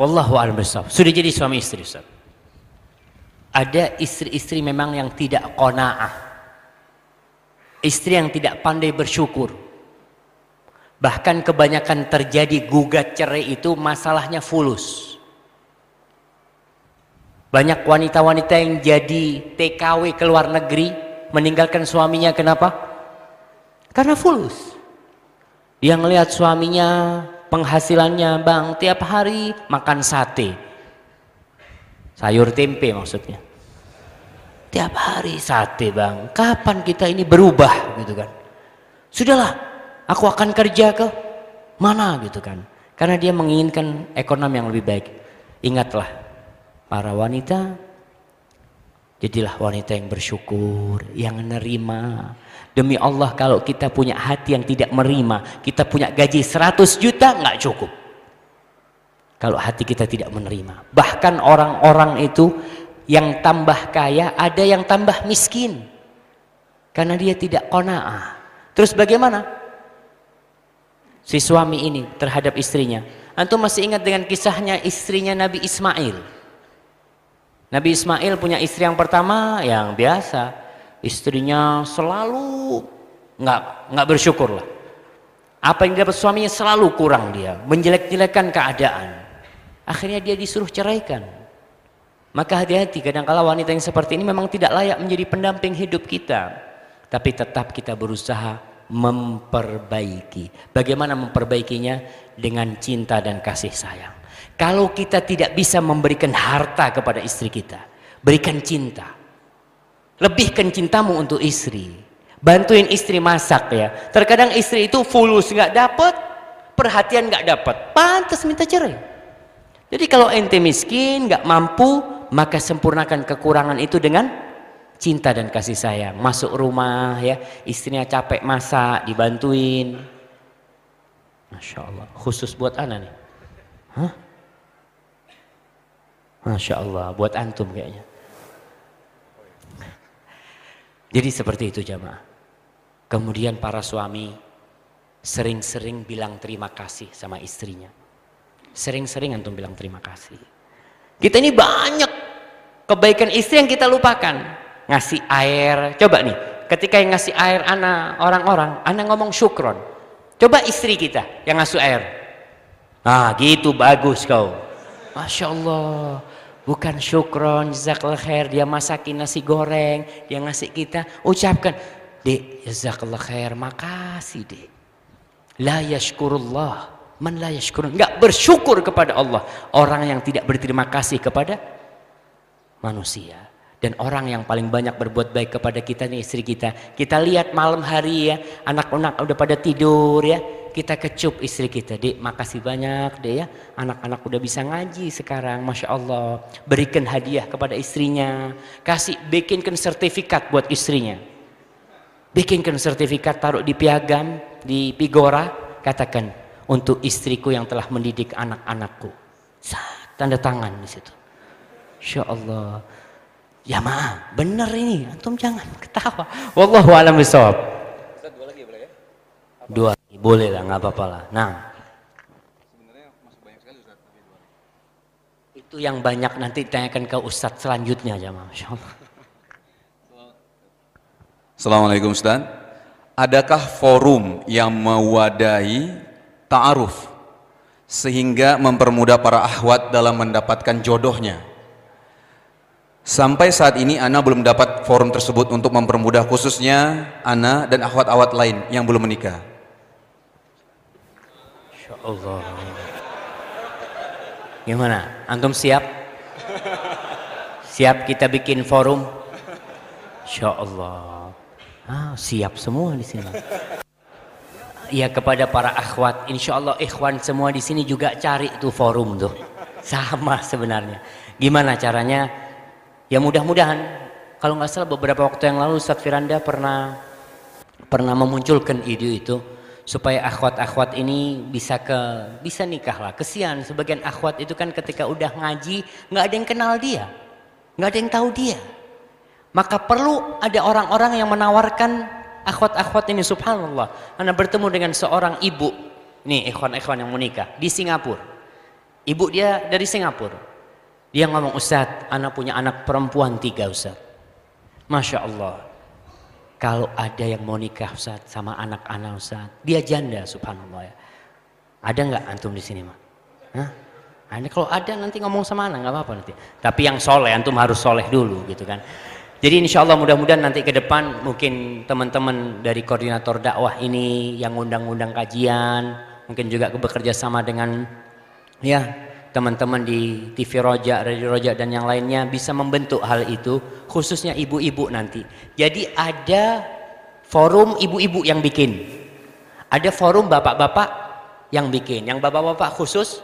Wallahu a'lam Sudah jadi suami istri Ustaz. Ada istri-istri memang yang tidak qanaah. Istri yang tidak pandai bersyukur. Bahkan kebanyakan terjadi gugat cerai itu masalahnya fulus. Banyak wanita-wanita yang jadi TKW ke luar negeri meninggalkan suaminya kenapa? Karena fulus. Dia ngelihat suaminya penghasilannya bang tiap hari makan sate. Sayur tempe maksudnya. Tiap hari sate bang. Kapan kita ini berubah gitu kan. Sudahlah aku akan kerja ke mana gitu kan. Karena dia menginginkan ekonomi yang lebih baik. Ingatlah para wanita jadilah wanita yang bersyukur, yang menerima, Demi Allah kalau kita punya hati yang tidak menerima, kita punya gaji 100 juta nggak cukup. Kalau hati kita tidak menerima. Bahkan orang-orang itu yang tambah kaya ada yang tambah miskin. Karena dia tidak kona'ah. Terus bagaimana? Si suami ini terhadap istrinya. Antum masih ingat dengan kisahnya istrinya Nabi Ismail. Nabi Ismail punya istri yang pertama yang biasa. Istrinya selalu nggak nggak bersyukur lah apa yang dapat suaminya selalu kurang dia menjelek-jelekan keadaan. Akhirnya dia disuruh ceraikan. Maka hati-hati kadang-kala wanita yang seperti ini memang tidak layak menjadi pendamping hidup kita. Tapi tetap kita berusaha memperbaiki. Bagaimana memperbaikinya? Dengan cinta dan kasih sayang. Kalau kita tidak bisa memberikan harta kepada istri kita berikan cinta. Lebihkan cintamu untuk istri. Bantuin istri masak ya. Terkadang istri itu fulus nggak dapat perhatian nggak dapat pantas minta cerai. Jadi kalau ente miskin nggak mampu maka sempurnakan kekurangan itu dengan cinta dan kasih sayang masuk rumah ya istrinya capek masak dibantuin Masya Allah khusus buat anak nih Hah? Masya Allah buat antum kayaknya jadi seperti itu jamaah. Kemudian para suami sering-sering bilang terima kasih sama istrinya. Sering-sering antum bilang terima kasih. Kita ini banyak kebaikan istri yang kita lupakan. Ngasih air, coba nih, ketika yang ngasih air anak orang-orang, anak ngomong syukron. Coba istri kita yang ngasih air. Nah gitu bagus kau. Masya Allah bukan syukron jazakallah khair. Dia masakin nasi goreng dia ngasih kita ucapkan dek jazakallah khair makasih dek. La yashkurullah. Man la yashkurun. Enggak bersyukur kepada Allah. Orang yang tidak berterima kasih kepada manusia dan orang yang paling banyak berbuat baik kepada kita nih istri kita. Kita lihat malam hari ya anak-anak udah pada tidur ya. Kita kecup istri kita. Dek makasih banyak dek ya. Anak-anak udah bisa ngaji sekarang Masya Allah. Berikan hadiah kepada istrinya. Kasih bikinkan sertifikat buat istrinya. Bikinkan sertifikat taruh di piagam di pigora. Katakan untuk istriku yang telah mendidik anak-anakku. Tanda tangan di situ. Masya Allah ya maaf benar ini antum jangan ketawa wallahu alam bisawab dua boleh lah, nggak apa-apa lah. Nah, itu yang banyak nanti tanyakan ke Ustadz selanjutnya aja, Masya Allah. Assalamualaikum Ustaz. Adakah forum yang mewadahi ta'aruf sehingga mempermudah para ahwat dalam mendapatkan jodohnya? Sampai saat ini Ana belum dapat forum tersebut untuk mempermudah khususnya Ana dan ahwat-ahwat lain yang belum menikah. Insya Allah. Gimana? Antum siap? Siap kita bikin forum? Insya Allah. Ah, siap semua di sini. Ya kepada para akhwat, insya Allah ikhwan semua di sini juga cari tuh forum tuh. Sama sebenarnya. Gimana caranya? Ya mudah-mudahan. Kalau nggak salah beberapa waktu yang lalu Ustadz Firanda pernah pernah memunculkan ide itu supaya akhwat-akhwat ini bisa ke bisa nikah lah. Kesian sebagian akhwat itu kan ketika udah ngaji nggak ada yang kenal dia, nggak ada yang tahu dia. Maka perlu ada orang-orang yang menawarkan akhwat-akhwat ini subhanallah. Anda bertemu dengan seorang ibu, nih ikhwan-ikhwan yang mau nikah di Singapura. Ibu dia dari Singapura. Dia ngomong, Ustaz, anak punya anak perempuan tiga Ustaz. Masya Allah. Kalau ada yang mau nikah Ustaz sama anak-anak Ustaz. Dia janda subhanallah ya. Ada nggak antum di sini mah? Hah? Ada kalau ada nanti ngomong sama anak nggak apa-apa nanti. Tapi yang soleh antum harus soleh dulu gitu kan. Jadi insya Allah mudah-mudahan nanti ke depan mungkin teman-teman dari koordinator dakwah ini yang undang-undang kajian, mungkin juga bekerja sama dengan ya teman-teman di TV Roja, Radio Roja dan yang lainnya bisa membentuk hal itu, khususnya ibu-ibu nanti. Jadi ada forum ibu-ibu yang bikin, ada forum bapak-bapak yang bikin, yang bapak-bapak khusus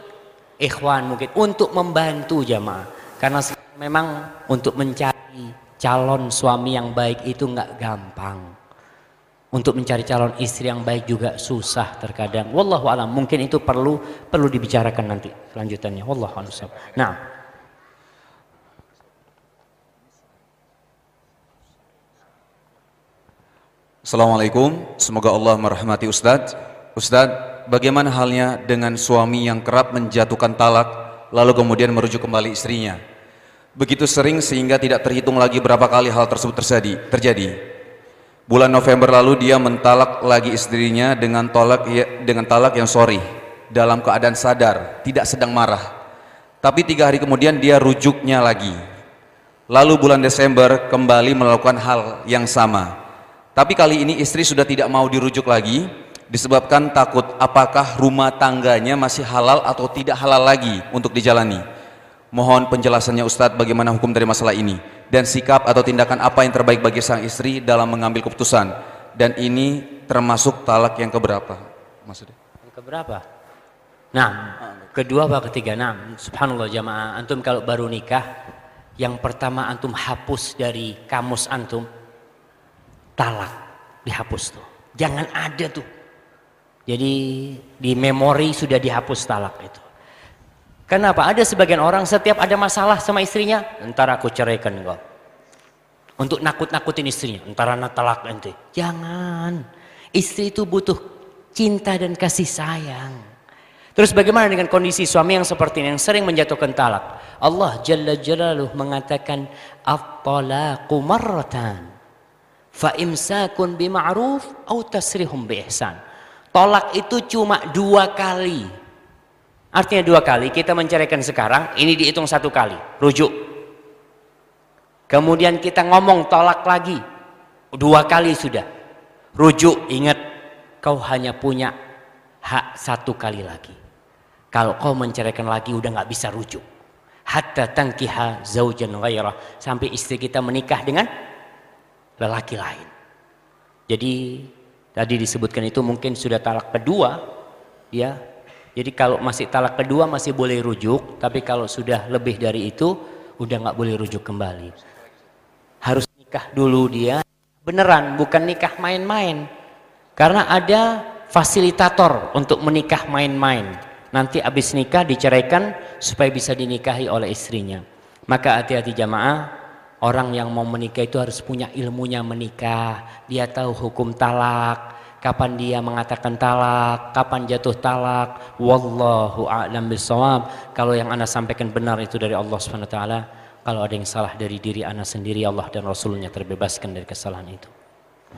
ikhwan mungkin untuk membantu jamaah, karena memang untuk mencari calon suami yang baik itu nggak gampang. Untuk mencari calon istri yang baik juga susah terkadang. Wallahu alam, mungkin itu perlu perlu dibicarakan nanti selanjutannya. Wallahu alam. Nah, Assalamualaikum, semoga Allah merahmati Ustadz. Ustadz, bagaimana halnya dengan suami yang kerap menjatuhkan talak lalu kemudian merujuk kembali istrinya? begitu sering sehingga tidak terhitung lagi berapa kali hal tersebut terjadi. terjadi. Bulan November lalu dia mentalak lagi istrinya dengan tolak ya, dengan talak yang sorry dalam keadaan sadar, tidak sedang marah. Tapi tiga hari kemudian dia rujuknya lagi. Lalu bulan Desember kembali melakukan hal yang sama. Tapi kali ini istri sudah tidak mau dirujuk lagi disebabkan takut apakah rumah tangganya masih halal atau tidak halal lagi untuk dijalani. Mohon penjelasannya Ustadz bagaimana hukum dari masalah ini dan sikap atau tindakan apa yang terbaik bagi sang istri dalam mengambil keputusan dan ini termasuk talak yang keberapa maksudnya? Yang keberapa? Nah, kedua apa ketiga? Nah, subhanallah jamaah, antum kalau baru nikah, yang pertama antum hapus dari kamus antum talak, dihapus tuh. Jangan ada tuh. Jadi di memori sudah dihapus talak itu. Kenapa? Ada sebagian orang setiap ada masalah sama istrinya, entar aku ceraikan kau. Untuk nakut-nakutin istrinya, entar anak talak nanti. Jangan. Istri itu butuh cinta dan kasih sayang. Terus bagaimana dengan kondisi suami yang seperti ini yang sering menjatuhkan talak? Allah Jalla Jalaluh mengatakan at-talaqu marratan fa imsakun bima'ruf au tasrihum bi. Tolak itu cuma dua kali. Artinya dua kali kita menceraikan sekarang, ini dihitung satu kali, rujuk. Kemudian kita ngomong tolak lagi, dua kali sudah. Rujuk, ingat kau hanya punya hak satu kali lagi. Kalau kau menceraikan lagi udah nggak bisa rujuk. Hatta tangkiha zaujan ghairah. Sampai istri kita menikah dengan lelaki lain. Jadi tadi disebutkan itu mungkin sudah talak kedua, ya jadi kalau masih talak kedua masih boleh rujuk, tapi kalau sudah lebih dari itu udah nggak boleh rujuk kembali. Harus nikah dulu dia, beneran bukan nikah main-main. Karena ada fasilitator untuk menikah main-main. Nanti habis nikah diceraikan supaya bisa dinikahi oleh istrinya. Maka hati-hati jamaah, orang yang mau menikah itu harus punya ilmunya menikah. Dia tahu hukum talak, kapan dia mengatakan talak, kapan jatuh talak. Wallahu a'lam bisawab. Kalau yang Anda sampaikan benar itu dari Allah Subhanahu wa taala, kalau ada yang salah dari diri Anda sendiri, Allah dan Rasulnya terbebaskan dari kesalahan itu.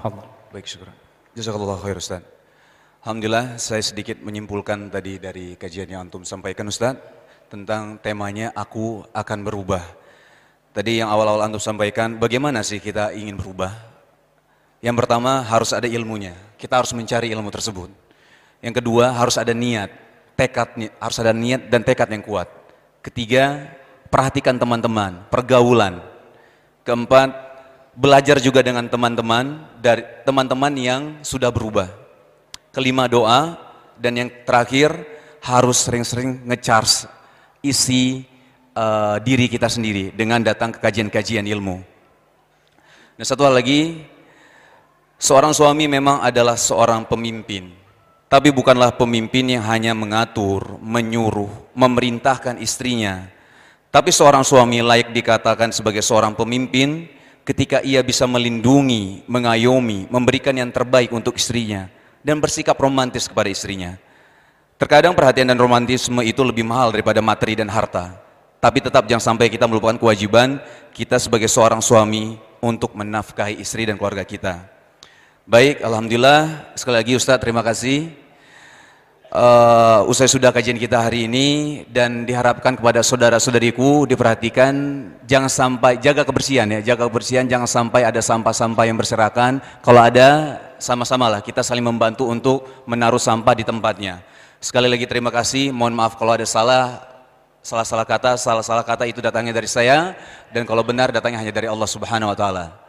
Allah. Baik, syukur. Jazakallah khair Ustaz. Alhamdulillah saya sedikit menyimpulkan tadi dari kajian yang Antum sampaikan Ustaz tentang temanya aku akan berubah. Tadi yang awal-awal Antum sampaikan bagaimana sih kita ingin berubah? Yang pertama harus ada ilmunya. Kita harus mencari ilmu tersebut. Yang kedua harus ada niat. tekad, harus ada niat dan tekad yang kuat. Ketiga, perhatikan teman-teman, pergaulan. Keempat, belajar juga dengan teman-teman dari teman-teman yang sudah berubah. Kelima doa dan yang terakhir harus sering-sering ngecharge isi uh, diri kita sendiri dengan datang ke kajian-kajian ilmu. Dan satu hal lagi, seorang suami memang adalah seorang pemimpin. Tapi bukanlah pemimpin yang hanya mengatur, menyuruh, memerintahkan istrinya. Tapi seorang suami layak dikatakan sebagai seorang pemimpin ketika ia bisa melindungi, mengayomi, memberikan yang terbaik untuk istrinya dan bersikap romantis kepada istrinya. Terkadang perhatian dan romantisme itu lebih mahal daripada materi dan harta. Tapi tetap jangan sampai kita melupakan kewajiban kita sebagai seorang suami untuk menafkahi istri dan keluarga kita. Baik, Alhamdulillah. Sekali lagi Ustadz, terima kasih. Uh, usai sudah kajian kita hari ini dan diharapkan kepada saudara-saudariku diperhatikan jangan sampai jaga kebersihan ya, jaga kebersihan jangan sampai ada sampah-sampah yang berserakan. Kalau ada sama-sama lah kita saling membantu untuk menaruh sampah di tempatnya. Sekali lagi terima kasih, mohon maaf kalau ada salah salah-salah kata, salah-salah kata itu datangnya dari saya dan kalau benar datangnya hanya dari Allah Subhanahu wa taala.